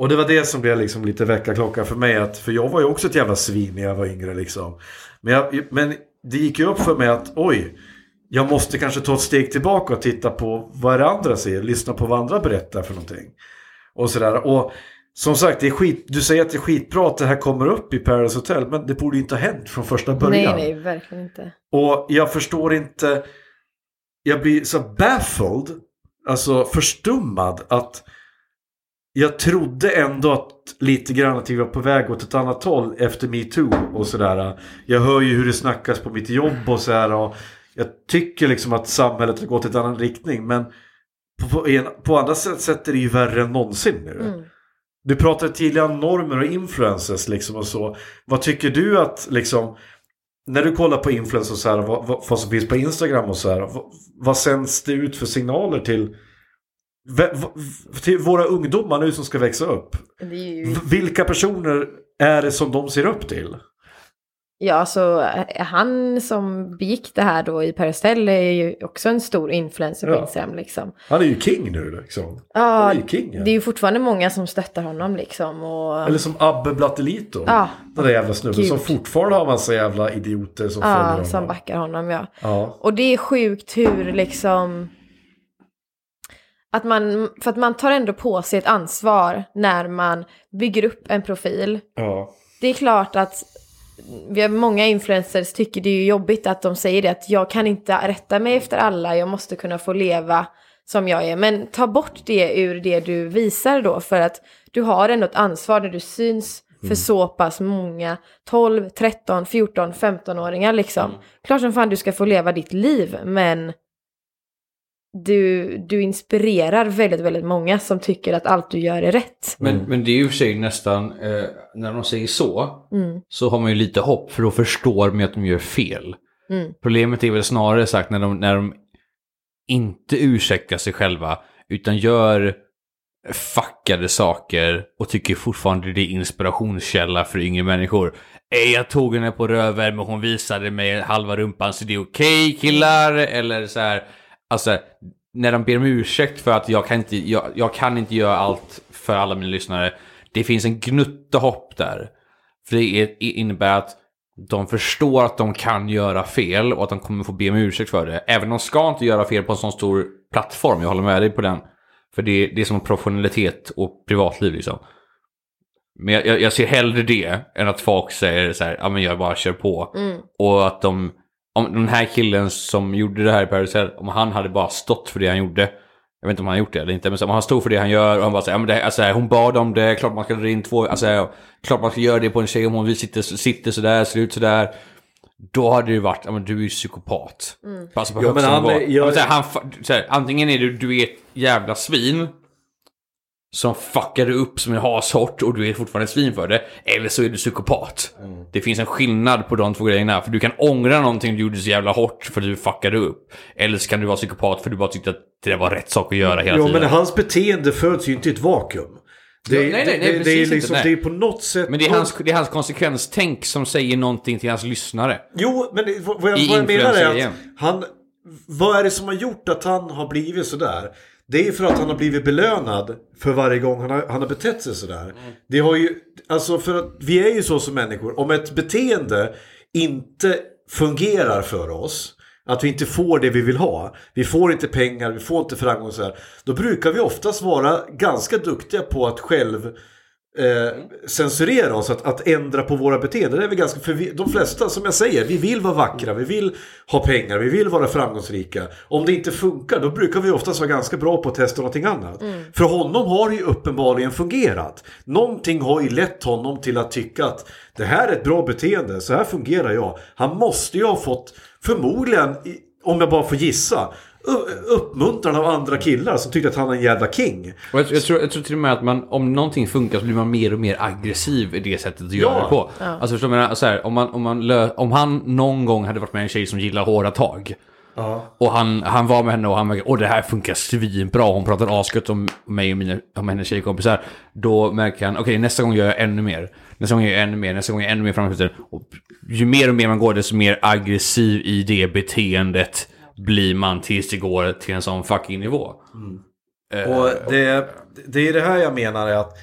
S1: Och det var det som blev liksom lite väckarklocka för mig. Att, för jag var ju också ett jävla svin när jag var yngre liksom. Men, jag, men det gick ju upp för mig att oj, jag måste kanske ta ett steg tillbaka och titta på vad det andra säger. Lyssna på vad andra berättar för någonting. Och sådär. Och som sagt, det är skit, du säger att det är skitbra att det här kommer upp i Paradise Hotel. Men det borde ju inte ha hänt från första
S3: Nej,
S1: början.
S3: nej, verkligen inte.
S1: Och jag förstår inte. Jag blir så baffled. Alltså förstummad att jag trodde ändå att lite grann att vi var på väg åt ett annat håll efter metoo och sådär. Jag hör ju hur det snackas på mitt jobb och sådär. Och jag tycker liksom att samhället har gått i en annan riktning. Men på, en, på andra sätt, sätt är det ju värre än någonsin nu.
S3: Mm.
S1: Du pratade tidigare om normer och influencers liksom och så. Vad tycker du att liksom när du kollar på influencers och så här, vad, vad, vad som finns på Instagram och så här, vad, vad sänds det ut för signaler till, till våra ungdomar nu som ska växa upp?
S3: Ju...
S1: Vilka personer är det som de ser upp till?
S3: Ja, så eh, han som begick det här då i Peristell är ju också en stor influencer på
S1: Ja.
S3: Instagram liksom.
S1: Han är ju king nu liksom.
S3: Ja,
S1: Han är ju king. Ja.
S3: det är ju fortfarande många som stöttar honom liksom. Och...
S1: Eller som Abbe Blattelito.
S3: Ja.
S1: Den där jävla snubben
S3: Gud.
S1: som fortfarande har massa jävla idioter som följer
S3: Ja,
S1: honom.
S3: som backar honom ja.
S1: Ja.
S3: Och det är sjukt hur liksom... Att man, för att man tar ändå på sig ett ansvar när man bygger upp en profil.
S1: ja.
S3: Det är klart att vi har många influencers tycker det är jobbigt att de säger det att jag kan inte rätta mig efter alla, jag måste kunna få leva som jag är. Men ta bort det ur det du visar då för att du har ändå ett ansvar när du syns för så pass många 12, 13, 14, 15-åringar liksom. Klart som fan du ska få leva ditt liv men du, du inspirerar väldigt, väldigt många som tycker att allt du gör är rätt.
S2: Men, men det är ju för sig nästan, eh, när de säger så,
S3: Mm.
S2: så har man ju lite hopp för då förstår man att de gör fel.
S3: Mm.
S2: Problemet är väl snarare sagt när de, när de inte ursäktar sig själva utan gör fuckade saker och tycker fortfarande det är inspirationskälla för yngre människor. Ej, jag tog henne på röven men hon visade mig halva rumpan så det är okej killar. Eller så här, alltså när de ber om ursäkt för att jag kan inte, jag, jag kan inte göra allt för alla mina lyssnare. Det finns en gnutta hopp där. För det är, innebär att de förstår att de kan göra fel och att de kommer få be om ursäkt för det. Även de ska inte göra fel på en sån stor plattform, jag håller med dig på den. För det, det är som professionalitet och privatliv liksom. Men jag, jag, ser hellre det än att folk säger så här, ja men jag bara kör på. Och att de, om den här killen som gjorde det här i Paris Hotel, om han hade bara stått för det han gjorde. Jag vet inte om han har gjort det eller inte, men om han stod för det han gör och han bara säger, ja men det, alltså, hon bad om det, klart man ska dra in två, alltså klart man ska göra det på en tjej om hon sitter, sitter sådär, ser ut sådär. Då hade det ju varit, ja men du är ju psykopat. Alltså på
S1: Ja,
S2: högsta
S1: men han jag-
S2: men så här, han, här, antingen är du, du är ett jävla svin. Som fuckar upp som en hashort och du är fortfarande ett svin för det. Eller så är du psykopat. Det finns en skillnad på de två grejerna. För du kan ångra någonting du gjorde så jävla hårt för att du fuckade upp. Eller så kan du vara psykopat för du bara tyckte att det var rätt sak att göra hela
S1: Ja
S2: tiden.
S1: men hans beteende föds ju inte i ett vakuum. Det,
S2: Ja, nej, nej, nej,
S1: det, det, är
S2: inte,
S1: liksom,
S2: nej.
S1: det är på något sätt...
S2: Men det är, hans, det är hans konsekvenstänk som säger någonting till hans lyssnare.
S1: Jo, men vad, jag, vad jag menar är att han... Vad är det som har gjort att han har blivit sådär? Det är för att han har blivit belönad för varje gång han har, han har betett sig sådär. Det har ju... Alltså för att vi är ju så som människor. Om ett beteende inte fungerar för oss. Att vi inte får det vi vill ha. Vi får inte pengar, vi får inte framgång så här. Då brukar vi oftast vara ganska duktiga på att själv eh, censurera oss, att, att ändra på våra beteenden. Det är vi ganska, för vi, de flesta, som jag säger, vi vill vara vackra, vi vill ha pengar, vi vill vara framgångsrika. Om det inte funkar, då brukar vi oftast vara ganska bra på att testa någonting annat. För honom har det ju uppenbarligen fungerat. Någonting har ju lett honom till att tycka att det här är ett bra beteende, så här fungerar jag. Han måste ju ha fått, förmodligen, om jag bara får gissa, uppmuntran av andra killar som tyckte att han är en jävla king.
S2: Och jag, jag, tror, jag tror till och med att man, om någonting funkar så blir man mer och mer aggressiv i det sättet att göra
S1: Ja.
S2: det på. Alltså förstår du så här, om, man, om, man lö, om han någon gång hade varit med en tjej som gillar hårda tag. Och han, han var med henne och han märker åh det här funkar svinbra. Hon pratar asgött om mig och mina, om hennes tjejkompisar. Då märker han, okej nästa gång gör jag ännu mer. Nästa gång gör jag ännu mer, nästa gång gör jag ännu mer framåt. Och ju mer och mer man går desto mer aggressiv i det beteendet blir man tills det går till en sån fucking nivå.
S1: Och det, det är det här jag menar är att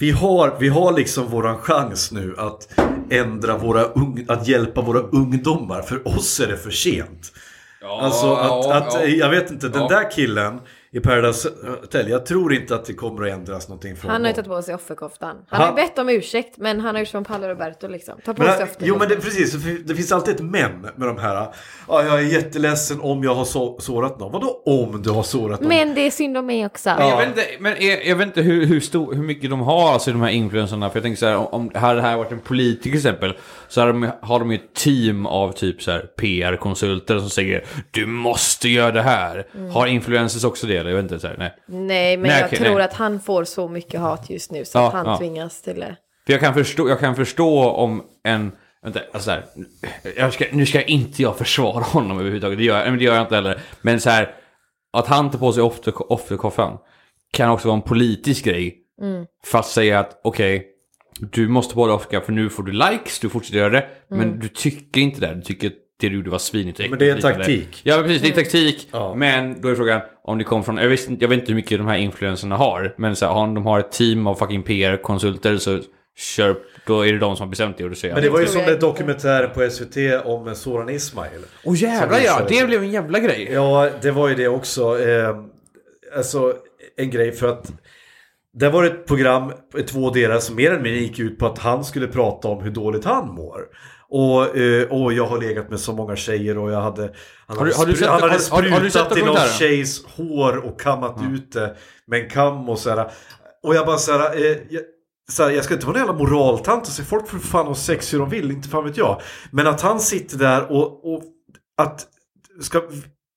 S1: vi har, vi har liksom våran chans nu att ändra våra ung, att hjälpa våra ungdomar. För oss är det för sent. Alltså att,
S2: ja,
S1: att
S2: ja.
S1: jag vet inte, den
S2: Ja.
S1: där killen i Paradise Hotel. Jag tror inte att det kommer att ändras någonting från
S3: Han har ju tagit på sig offerkoftan. Han har ju
S1: Han-
S3: bett om ursäkt men han har gjort som Paolo Roberto liksom. Ta på
S1: Men,
S3: sig
S1: jo
S3: offerkoftan.
S1: men det, precis, det finns alltid ett men med de här. Ja, jag är jätteledsen om jag har så, sårat någon. Vadå om du har sårat någon?
S3: Men det är synd om mig också.
S2: Men jag vet inte, men jag, jag vet inte hur, hur, stor, hur mycket de har, alltså de här influencerna. För jag tänker så här, om, om det här hade varit en politiker till exempel. Så har de, har de ju ett team av typ så här PR-konsulter som säger Du måste göra det här.
S3: Mm.
S2: Har influencers också det? Eller jag vet inte, så här, nej.
S3: Nej, men
S2: Nej,
S3: jag
S2: okej,
S3: tror
S2: nej.
S3: att han får så mycket hat just nu så
S2: Ja,
S3: att han
S2: ja.
S3: tvingas till det.
S2: För jag kan förstå, jag kan förstå om en... Vänta, alltså så här, jag ska, nu ska inte jag försvara honom överhuvudtaget, det gör, jag- men det gör jag inte heller. Men så här, att han tar på sig offer- offerkoftan kan också vara en politisk grej. För att säga att okej, du måste på dig offerkoftan för nu får du likes, du fortsätter göra det. Men du tycker inte det, du tycker att det du gjorde var svinigt.
S1: Men det är en taktik.
S2: Ja, precis, det är taktik.
S1: Ja.
S2: Men då är frågan om det kommer från, jag, visst, inte- jag vet inte hur mycket de här influencerna har. Men så här, om de har ett team av fucking PR-konsulter så kör, då är det de som har bestämt det och säger
S1: Men det var ju som den dokumentären på SVT om Soran Ismail.
S2: Åh jävlar
S1: Som
S2: ja, det blev en jävla grej.
S1: Ja, det var ju det också. Eh, alltså en grej för att det var ett program, två delar, som mer eller mindre gick ut på att han skulle prata om hur dåligt han mår. Och, eh, och jag har legat med så många tjejer och jag hade... Han
S2: Har du-
S1: hade,
S2: har du sett-
S1: han hade
S2: har- har- har
S1: sprutat i någon
S2: dokumentären?
S1: tjejs hår och kammat ut det med en kam och sådär. Och jag bara såhär... Eh, jag, så här, jag ska inte vara en jävla moraltant och säga folk får fan ha sex hur de vill, inte fan vet jag. Men att han sitter där och, och att... Ska,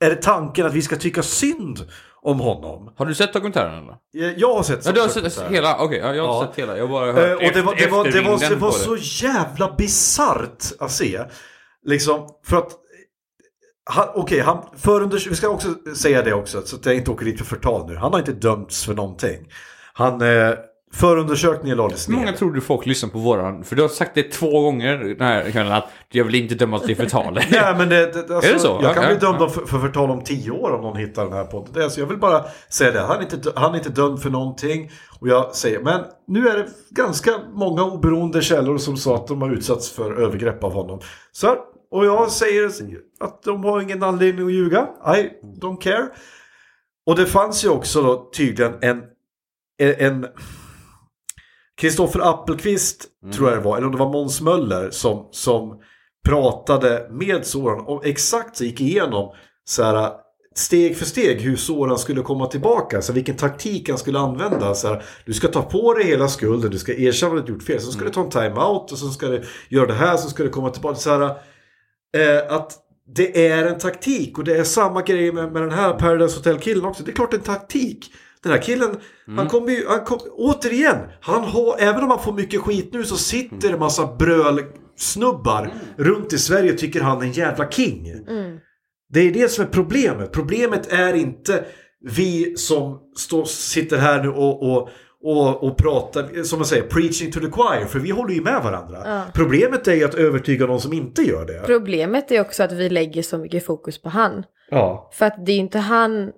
S1: är det tanken att vi ska tycka synd om honom?
S2: Har du sett dokumentären eller?
S1: Jag- Jag har sett
S2: Ja, du har sett hela? Okej, ja, jag har
S1: Ja.
S2: sett hela. Jag bara
S1: Eh,
S2: hört
S1: och det var, det var, det var, det var så jävla bisarrt att se. Liksom, för att... Han, Okej, han vi ska också säga det också, så att jag inte åker dit för förtal nu. Han har inte dömts för någonting. Han, eh, förundersökningen lades ner.
S2: många tror du folk lyssnar på våran? För du har sagt det två gånger den här kvällen att jag vill inte dömas till förtal.
S1: Nej men det, det, alltså,
S2: Är det så?
S1: Jag kan
S2: Ja,
S1: bli
S2: ja,
S1: dömd för, för förtal om tio år om någon hittar den här podden. Alltså, jag vill bara säga det. Han är, inte, han är inte dömd för någonting. Och jag säger, men nu är det ganska många oberoende källor som sa att de har utsatts för övergrepp av honom. Så, och jag säger att de har ingen anledning att ljuga. I don't care. Och det fanns ju också då tydligen en... en Kristoffer Appelqvist tror jag det var, eller om det var Måns Möller som, som pratade med Soran och exakt så gick igenom så här, steg för steg hur Soran skulle komma tillbaka. Så vilken taktik han skulle använda. Så här, du ska ta på dig hela skulden, du ska erkänna att du gjort fel. Så ska du ta en time-out och så ska du göra det här, så ska du komma tillbaka. Så här, eh, att det är en taktik och det är samma grej med, med den här Paradise Hotel-killen också. Det är klart en taktik. Den här killen, han kommer ju, han kom, återigen, han har, även om han får mycket skit nu så sitter en massa brölsnubbar runt i Sverige och tycker han är en jävla king. Det är det som är problemet. Problemet är inte vi som står, sitter här nu och, och, och, och pratar, som man säger, preaching to the choir. För vi håller ju med varandra. Problemet är ju att övertyga någon som inte gör det.
S3: Problemet är också att vi lägger så mycket fokus på han.
S1: Ja.
S3: För att det är inte han,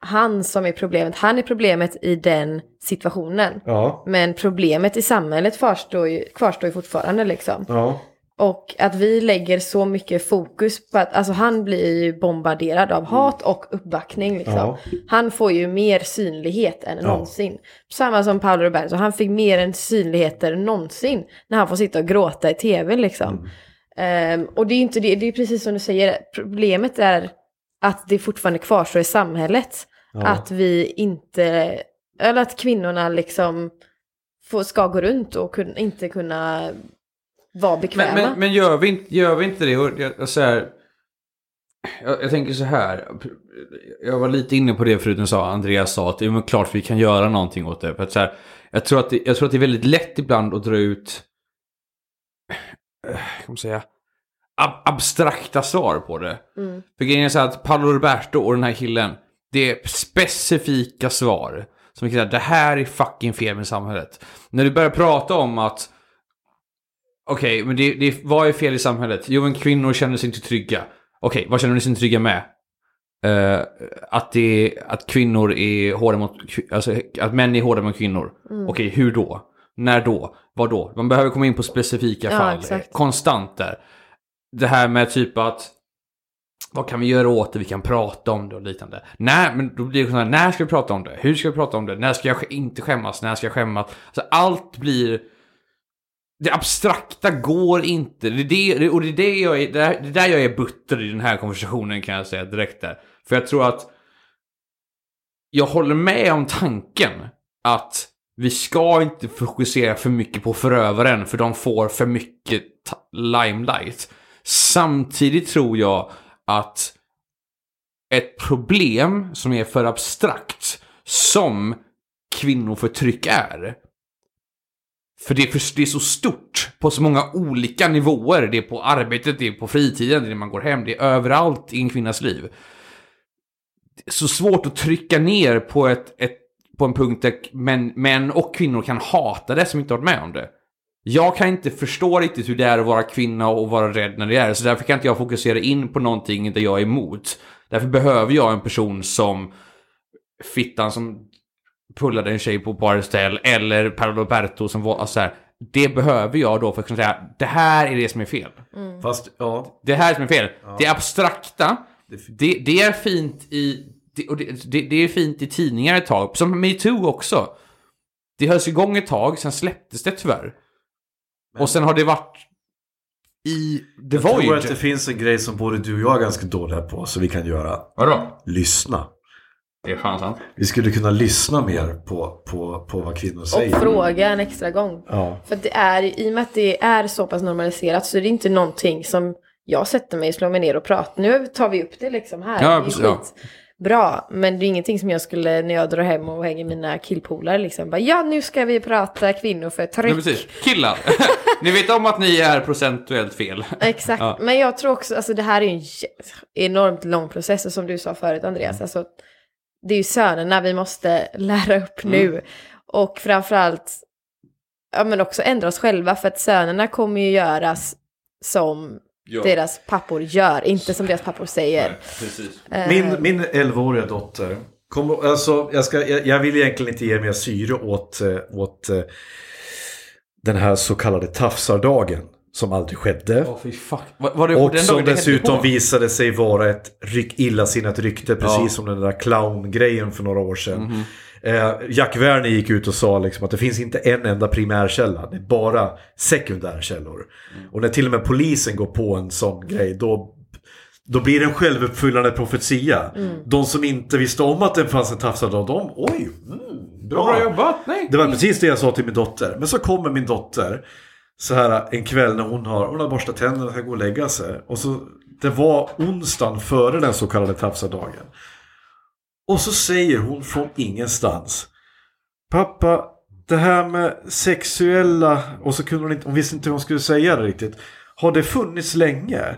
S3: han som är problemet. Han är problemet i den situationen.
S1: Ja.
S3: Men problemet i samhället kvarstår ju, kvarstår ju fortfarande liksom.
S1: Ja.
S3: Och att vi lägger så mycket fokus på att, alltså han blir ju bombarderad av hat och uppbackning liksom.
S1: Ja.
S3: Han får ju mer synlighet än någonsin. Samma som Paolo Roberto, han fick mer än synligheter än någonsin när han får sitta och gråta i tv liksom. Ehm, och det är ju inte det, det är precis som du säger, problemet är att det fortfarande kvarstår i samhället. Att vi inte, eller att kvinnorna liksom får, ska gå runt och kun, inte kunna vara bekväma.
S2: Men, men, men gör, vi inte, gör vi inte det? Och jag, så här, jag, jag tänker så här. Jag var lite inne på det förut när sa, Andreas sa att det är klart vi kan göra någonting åt det. För att så här, jag, tror att det, jag tror att det är väldigt lätt ibland att dra ut eh, kan man säga, ab abstrakta svar på det. För grejen är så att Paolo Roberto och den här killen, det är specifika svar. Som är så här, det här är fucking fel med samhället. När du börjar prata om att Okej, men det, det, vad är fel i samhället? Jo, men kvinnor känner sig inte trygga. Okej, vad känner ni sig inte trygga med? Eh, att, det, att kvinnor är hårda mot... Alltså, att män är hårda mot kvinnor. Okej, hur då? När då? Vad då? Man behöver komma in på specifika
S3: Ja,
S2: fall.
S3: exakt.
S2: Konstant där. Det här med typ att... vad kan vi göra åt det? Vi kan prata om det och liknande. Nej, men då blir det så här, när ska vi prata om det? Hur ska vi prata om det? När ska jag inte skämmas? När ska jag skämmas? Alltså, allt blir... Det abstrakta går inte. Det är det, och det är det jag är, det är, där jag är butter i den här konversationen kan jag säga direkt där. För jag tror att jag håller med om tanken att vi ska inte fokusera för mycket på förövaren för de får för mycket limelight. Samtidigt tror jag att ett problem som är för abstrakt som kvinnoförtryck är. För det är, för det är så stort på så många olika nivåer. Det är på arbetet, det är på fritiden, det är när man går hem, det är överallt i en kvinnas liv. Det är så svårt att trycka ner på, ett, ett, på en punkt där män, män och kvinnor kan hata det som inte har varit med om det. Jag kan inte förstå riktigt hur det är att vara kvinna och vara rädd när det är så därför kan inte jag fokusera in på någonting där jag är emot. Därför behöver jag en person som Fittan som pullade en tjej på Barstell eller Paolo som var så här. Det behöver jag då för att kunna säga det här är det som är fel.
S1: Fast, ja.
S2: Det här som är fel. Det abstrakta, det, det är fint i det, och det, det, det är fint i tidningar ett tag. Som metoo också. Det hölls igång ett tag, sen släpptes det tyvärr. Och sen har det varit i The
S1: Jag
S2: Void.
S1: tror att det finns en grej som både du och jag är ganska dåliga på, så vi kan göra.
S2: Vadå?
S1: Lyssna.
S2: Det är fan sant.
S1: Vi skulle kunna lyssna mer på, på, på vad kvinnor
S3: Och
S1: säger.
S3: fråga en extra gång.
S1: Ja.
S3: För det är, i och med att det är så pass normaliserat så är det inte någonting som jag sätter mig, slår mig ner och pratar. Nu tar vi upp det liksom här.
S2: Ja,
S3: det är
S2: precis, ja.
S3: Bra, men det är ingenting som jag skulle när jag drar hem och hänger mina killpolare liksom. Bara, ja, nu ska vi prata kvinnor för
S2: Ja,
S3: tryck.
S2: precis. Killar. ni vet om att ni är procentuellt fel.
S3: Exakt,
S2: Ja.
S3: men jag tror också, alltså det här är en enormt lång process och som du sa förut Andreas, alltså det är ju sönerna vi måste lära upp nu. Och framförallt, ja men också ändra oss själva för att sönerna kommer ju göras som
S2: Ja.
S3: deras pappor gör, inte som deras pappor säger.
S2: Precis.
S3: Eh,
S1: Min, min 11-åriga dotter, kommer, alltså, jag, ska, jag, jag vill egentligen inte ge mer syre åt, eh, åt eh, den här så kallade tafsardagen som aldrig skedde.
S2: Fuck. Var, var
S1: Och som dessutom visade sig vara ett ryck, illasinnat rykte, precis
S2: Ja.
S1: som den där clowngrejen för några år sedan.
S2: Mhm.
S1: Eh, Jack Werner gick ut och sa liksom att det finns inte en enda primärkälla, det är bara sekundärkällor.
S2: Mm.
S1: Och när till och med polisen går på en sån grej, då, då blir det en självuppfyllande profetia. De som inte visste om att det fanns en tafsardag, de, oj, mm, bra.
S2: Bra jobbat. Nej.
S1: Det var precis det jag sa till min dotter. Men så kommer min dotter så här en kväll när hon har, hon har borstat tänderna och ska gå och lägga sig. Och så, det var onsdagen före den så kallade tafsardagen. Och så säger hon från ingenstans. Pappa, det här med sexuella, och så kunde hon inte, hon visste inte hur hon skulle säga det riktigt. Har det funnits länge?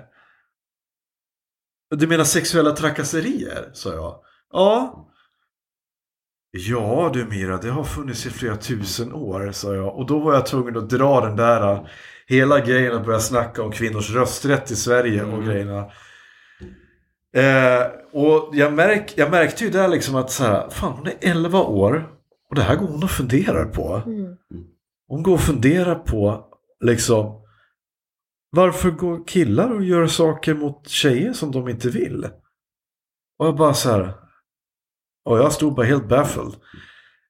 S1: Du menar sexuella trakasserier? sa jag. Ja. Ja du Mira, det har funnits i flera tusen år, sa jag. Och då var jag tvungen att dra den där uh, hela grejen och börja snacka om kvinnors rösträtt i Sverige och grejerna. Eh, och jag, märk, jag märkte ju där liksom att så här, fan hon är 11 år och det här går hon och funderar på.
S3: Mm.
S1: Hon går och funderar på liksom varför går killar och gör saker mot tjejer som de inte vill? Och jag bara så här. Och jag stod bara helt baffled.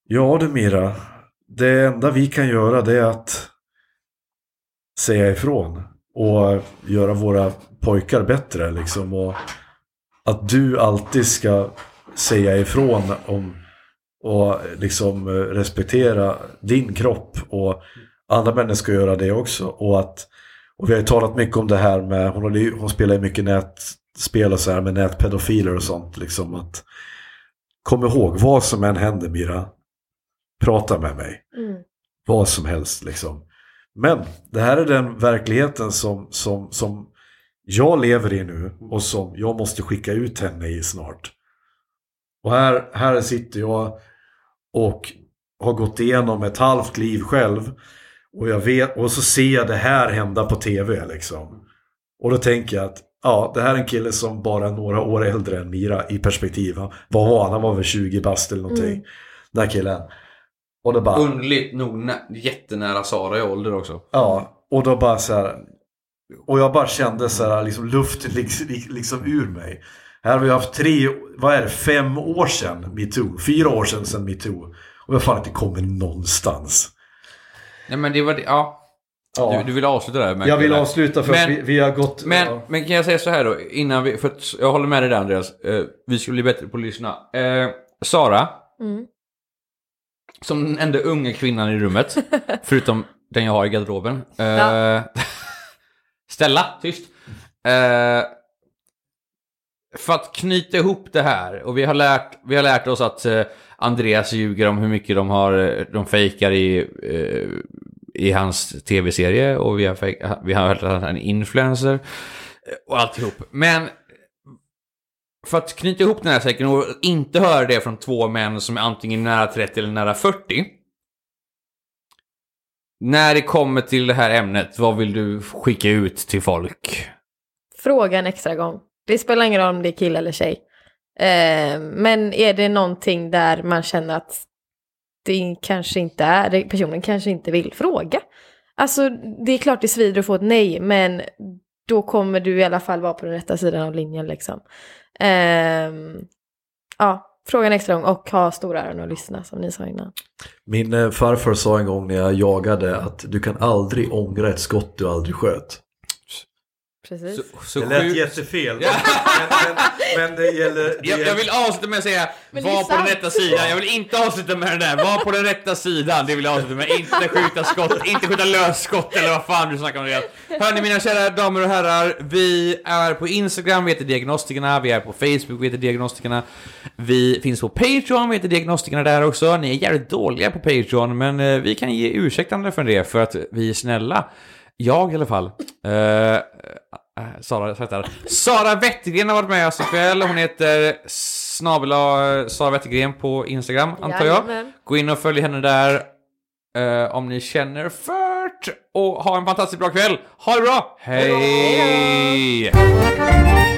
S1: Ja du Mira, det enda vi kan göra det är att säga ifrån och göra våra pojkar bättre liksom. Och att du alltid ska säga ifrån om och liksom eh, respektera din kropp och andra människor ska göra det också. Och att och vi har ju talat mycket om det här med, hon, ju, hon spelar ju mycket nätspel och så här med nätpedofiler och sånt. Liksom att Kom ihåg, vad som än händer Mira, prata med mig.
S3: Mm.
S1: Vad som helst liksom. Men det här är den verkligheten som, som, som jag lever i nu och som jag måste skicka ut henne i snart. Och här, här sitter jag och har gått igenom ett halvt liv själv. Och, jag vet, och så ser jag det här hända på tv liksom. Och då tänker jag att ja, det här är en kille som bara är några år äldre än Mira i perspektiv. Vad var han? Han var väl 20 bast eller någonting.
S3: Mm.
S1: Den här killen. Och då bara...
S2: Underligt nog nä- jättenära Sara i ålder också.
S1: Ja, och då bara så här. Och jag bara kände så här, liksom luften liksom, liksom ur mig. Här har vi haft tre, vad är det, fem år sedan metoo. Fyra år sedan sedan metoo. Och vi har fan inte kommit någonstans.
S2: Nej men det var det, ja.
S1: Ja.
S2: Du, du vill avsluta där?
S1: jag vill avsluta för
S2: Men-
S1: att vi, vi har gått...
S2: Men,
S1: ja.
S2: men kan jag säga så här då, innan vi, för att jag håller med dig där Andreas, eh, vi skulle bli bättre på att lyssna. Eh, Sara,
S3: Mm.
S2: som den enda unga kvinnan i rummet, förutom den jag har i garderoben. Eh,
S3: Ja.
S2: Stella, tyst. Eh, för att knyta ihop det här, och vi har lärt, vi har lärt oss att eh, Andreas ljuger om hur mycket de har, de fejkar i, eh, i hans tv-serie och vi har, fejk, vi har hört att han är en influencer och alltihop. Men för att knyta ihop den här säcken och inte höra det från två män som är antingen nära 30 eller nära 40. När det kommer till det här ämnet, vad vill du skicka ut till folk?
S3: Fråga en extra gång. Det spelar ingen roll om det är kille eller tjej. Eh, men är det någonting där man känner att det kanske inte är, personen kanske inte vill fråga. Alltså det är klart det svider att få ett nej, men då kommer du i alla fall vara på den rätta sidan av linjen liksom. Ehm, ja, fråga en extra gång och ha stora öron och lyssna som ni sa innan.
S1: Min eh, farfar sa en gång när jag jagade att du kan aldrig ångra ett skott du aldrig sköt.
S3: Precis.
S2: Så, så
S1: Det lät
S2: sjukt-
S1: jättefel.
S2: Ja.
S1: Men, men, men det gäller... Det
S2: Jag, jag vill avsluta med att säga,
S3: Men
S2: var på den
S3: sant.
S2: rätta sidan. Jag vill inte avsluta med den där, var på den rätta sidan. Det vill jag avsluta med. Inte skjuta skott, inte skjuta lösskott eller vad fan du snackar om det. Hörni mina kära damer och herrar, vi är på Instagram, vi heter Diagnostikerna, vi är på Facebook, vi heter Diagnostikerna. Vi finns på Patreon, vi heter Diagnostikerna där också. Ni är jävligt dåliga på Patreon, men eh, vi kan ge ursäktande för det, för att vi är snälla. Jag i alla fall. Eh, eh, Sara, heter. Sara Wettergren har varit med oss ikväll. Hon heter snabel Sara Wettergren på Instagram, antar jag.
S3: Jajamän.
S2: Gå in och följ henne där eh, om ni känner för Och ha en fantastiskt bra kväll. Ha det bra! Hej!
S5: Mom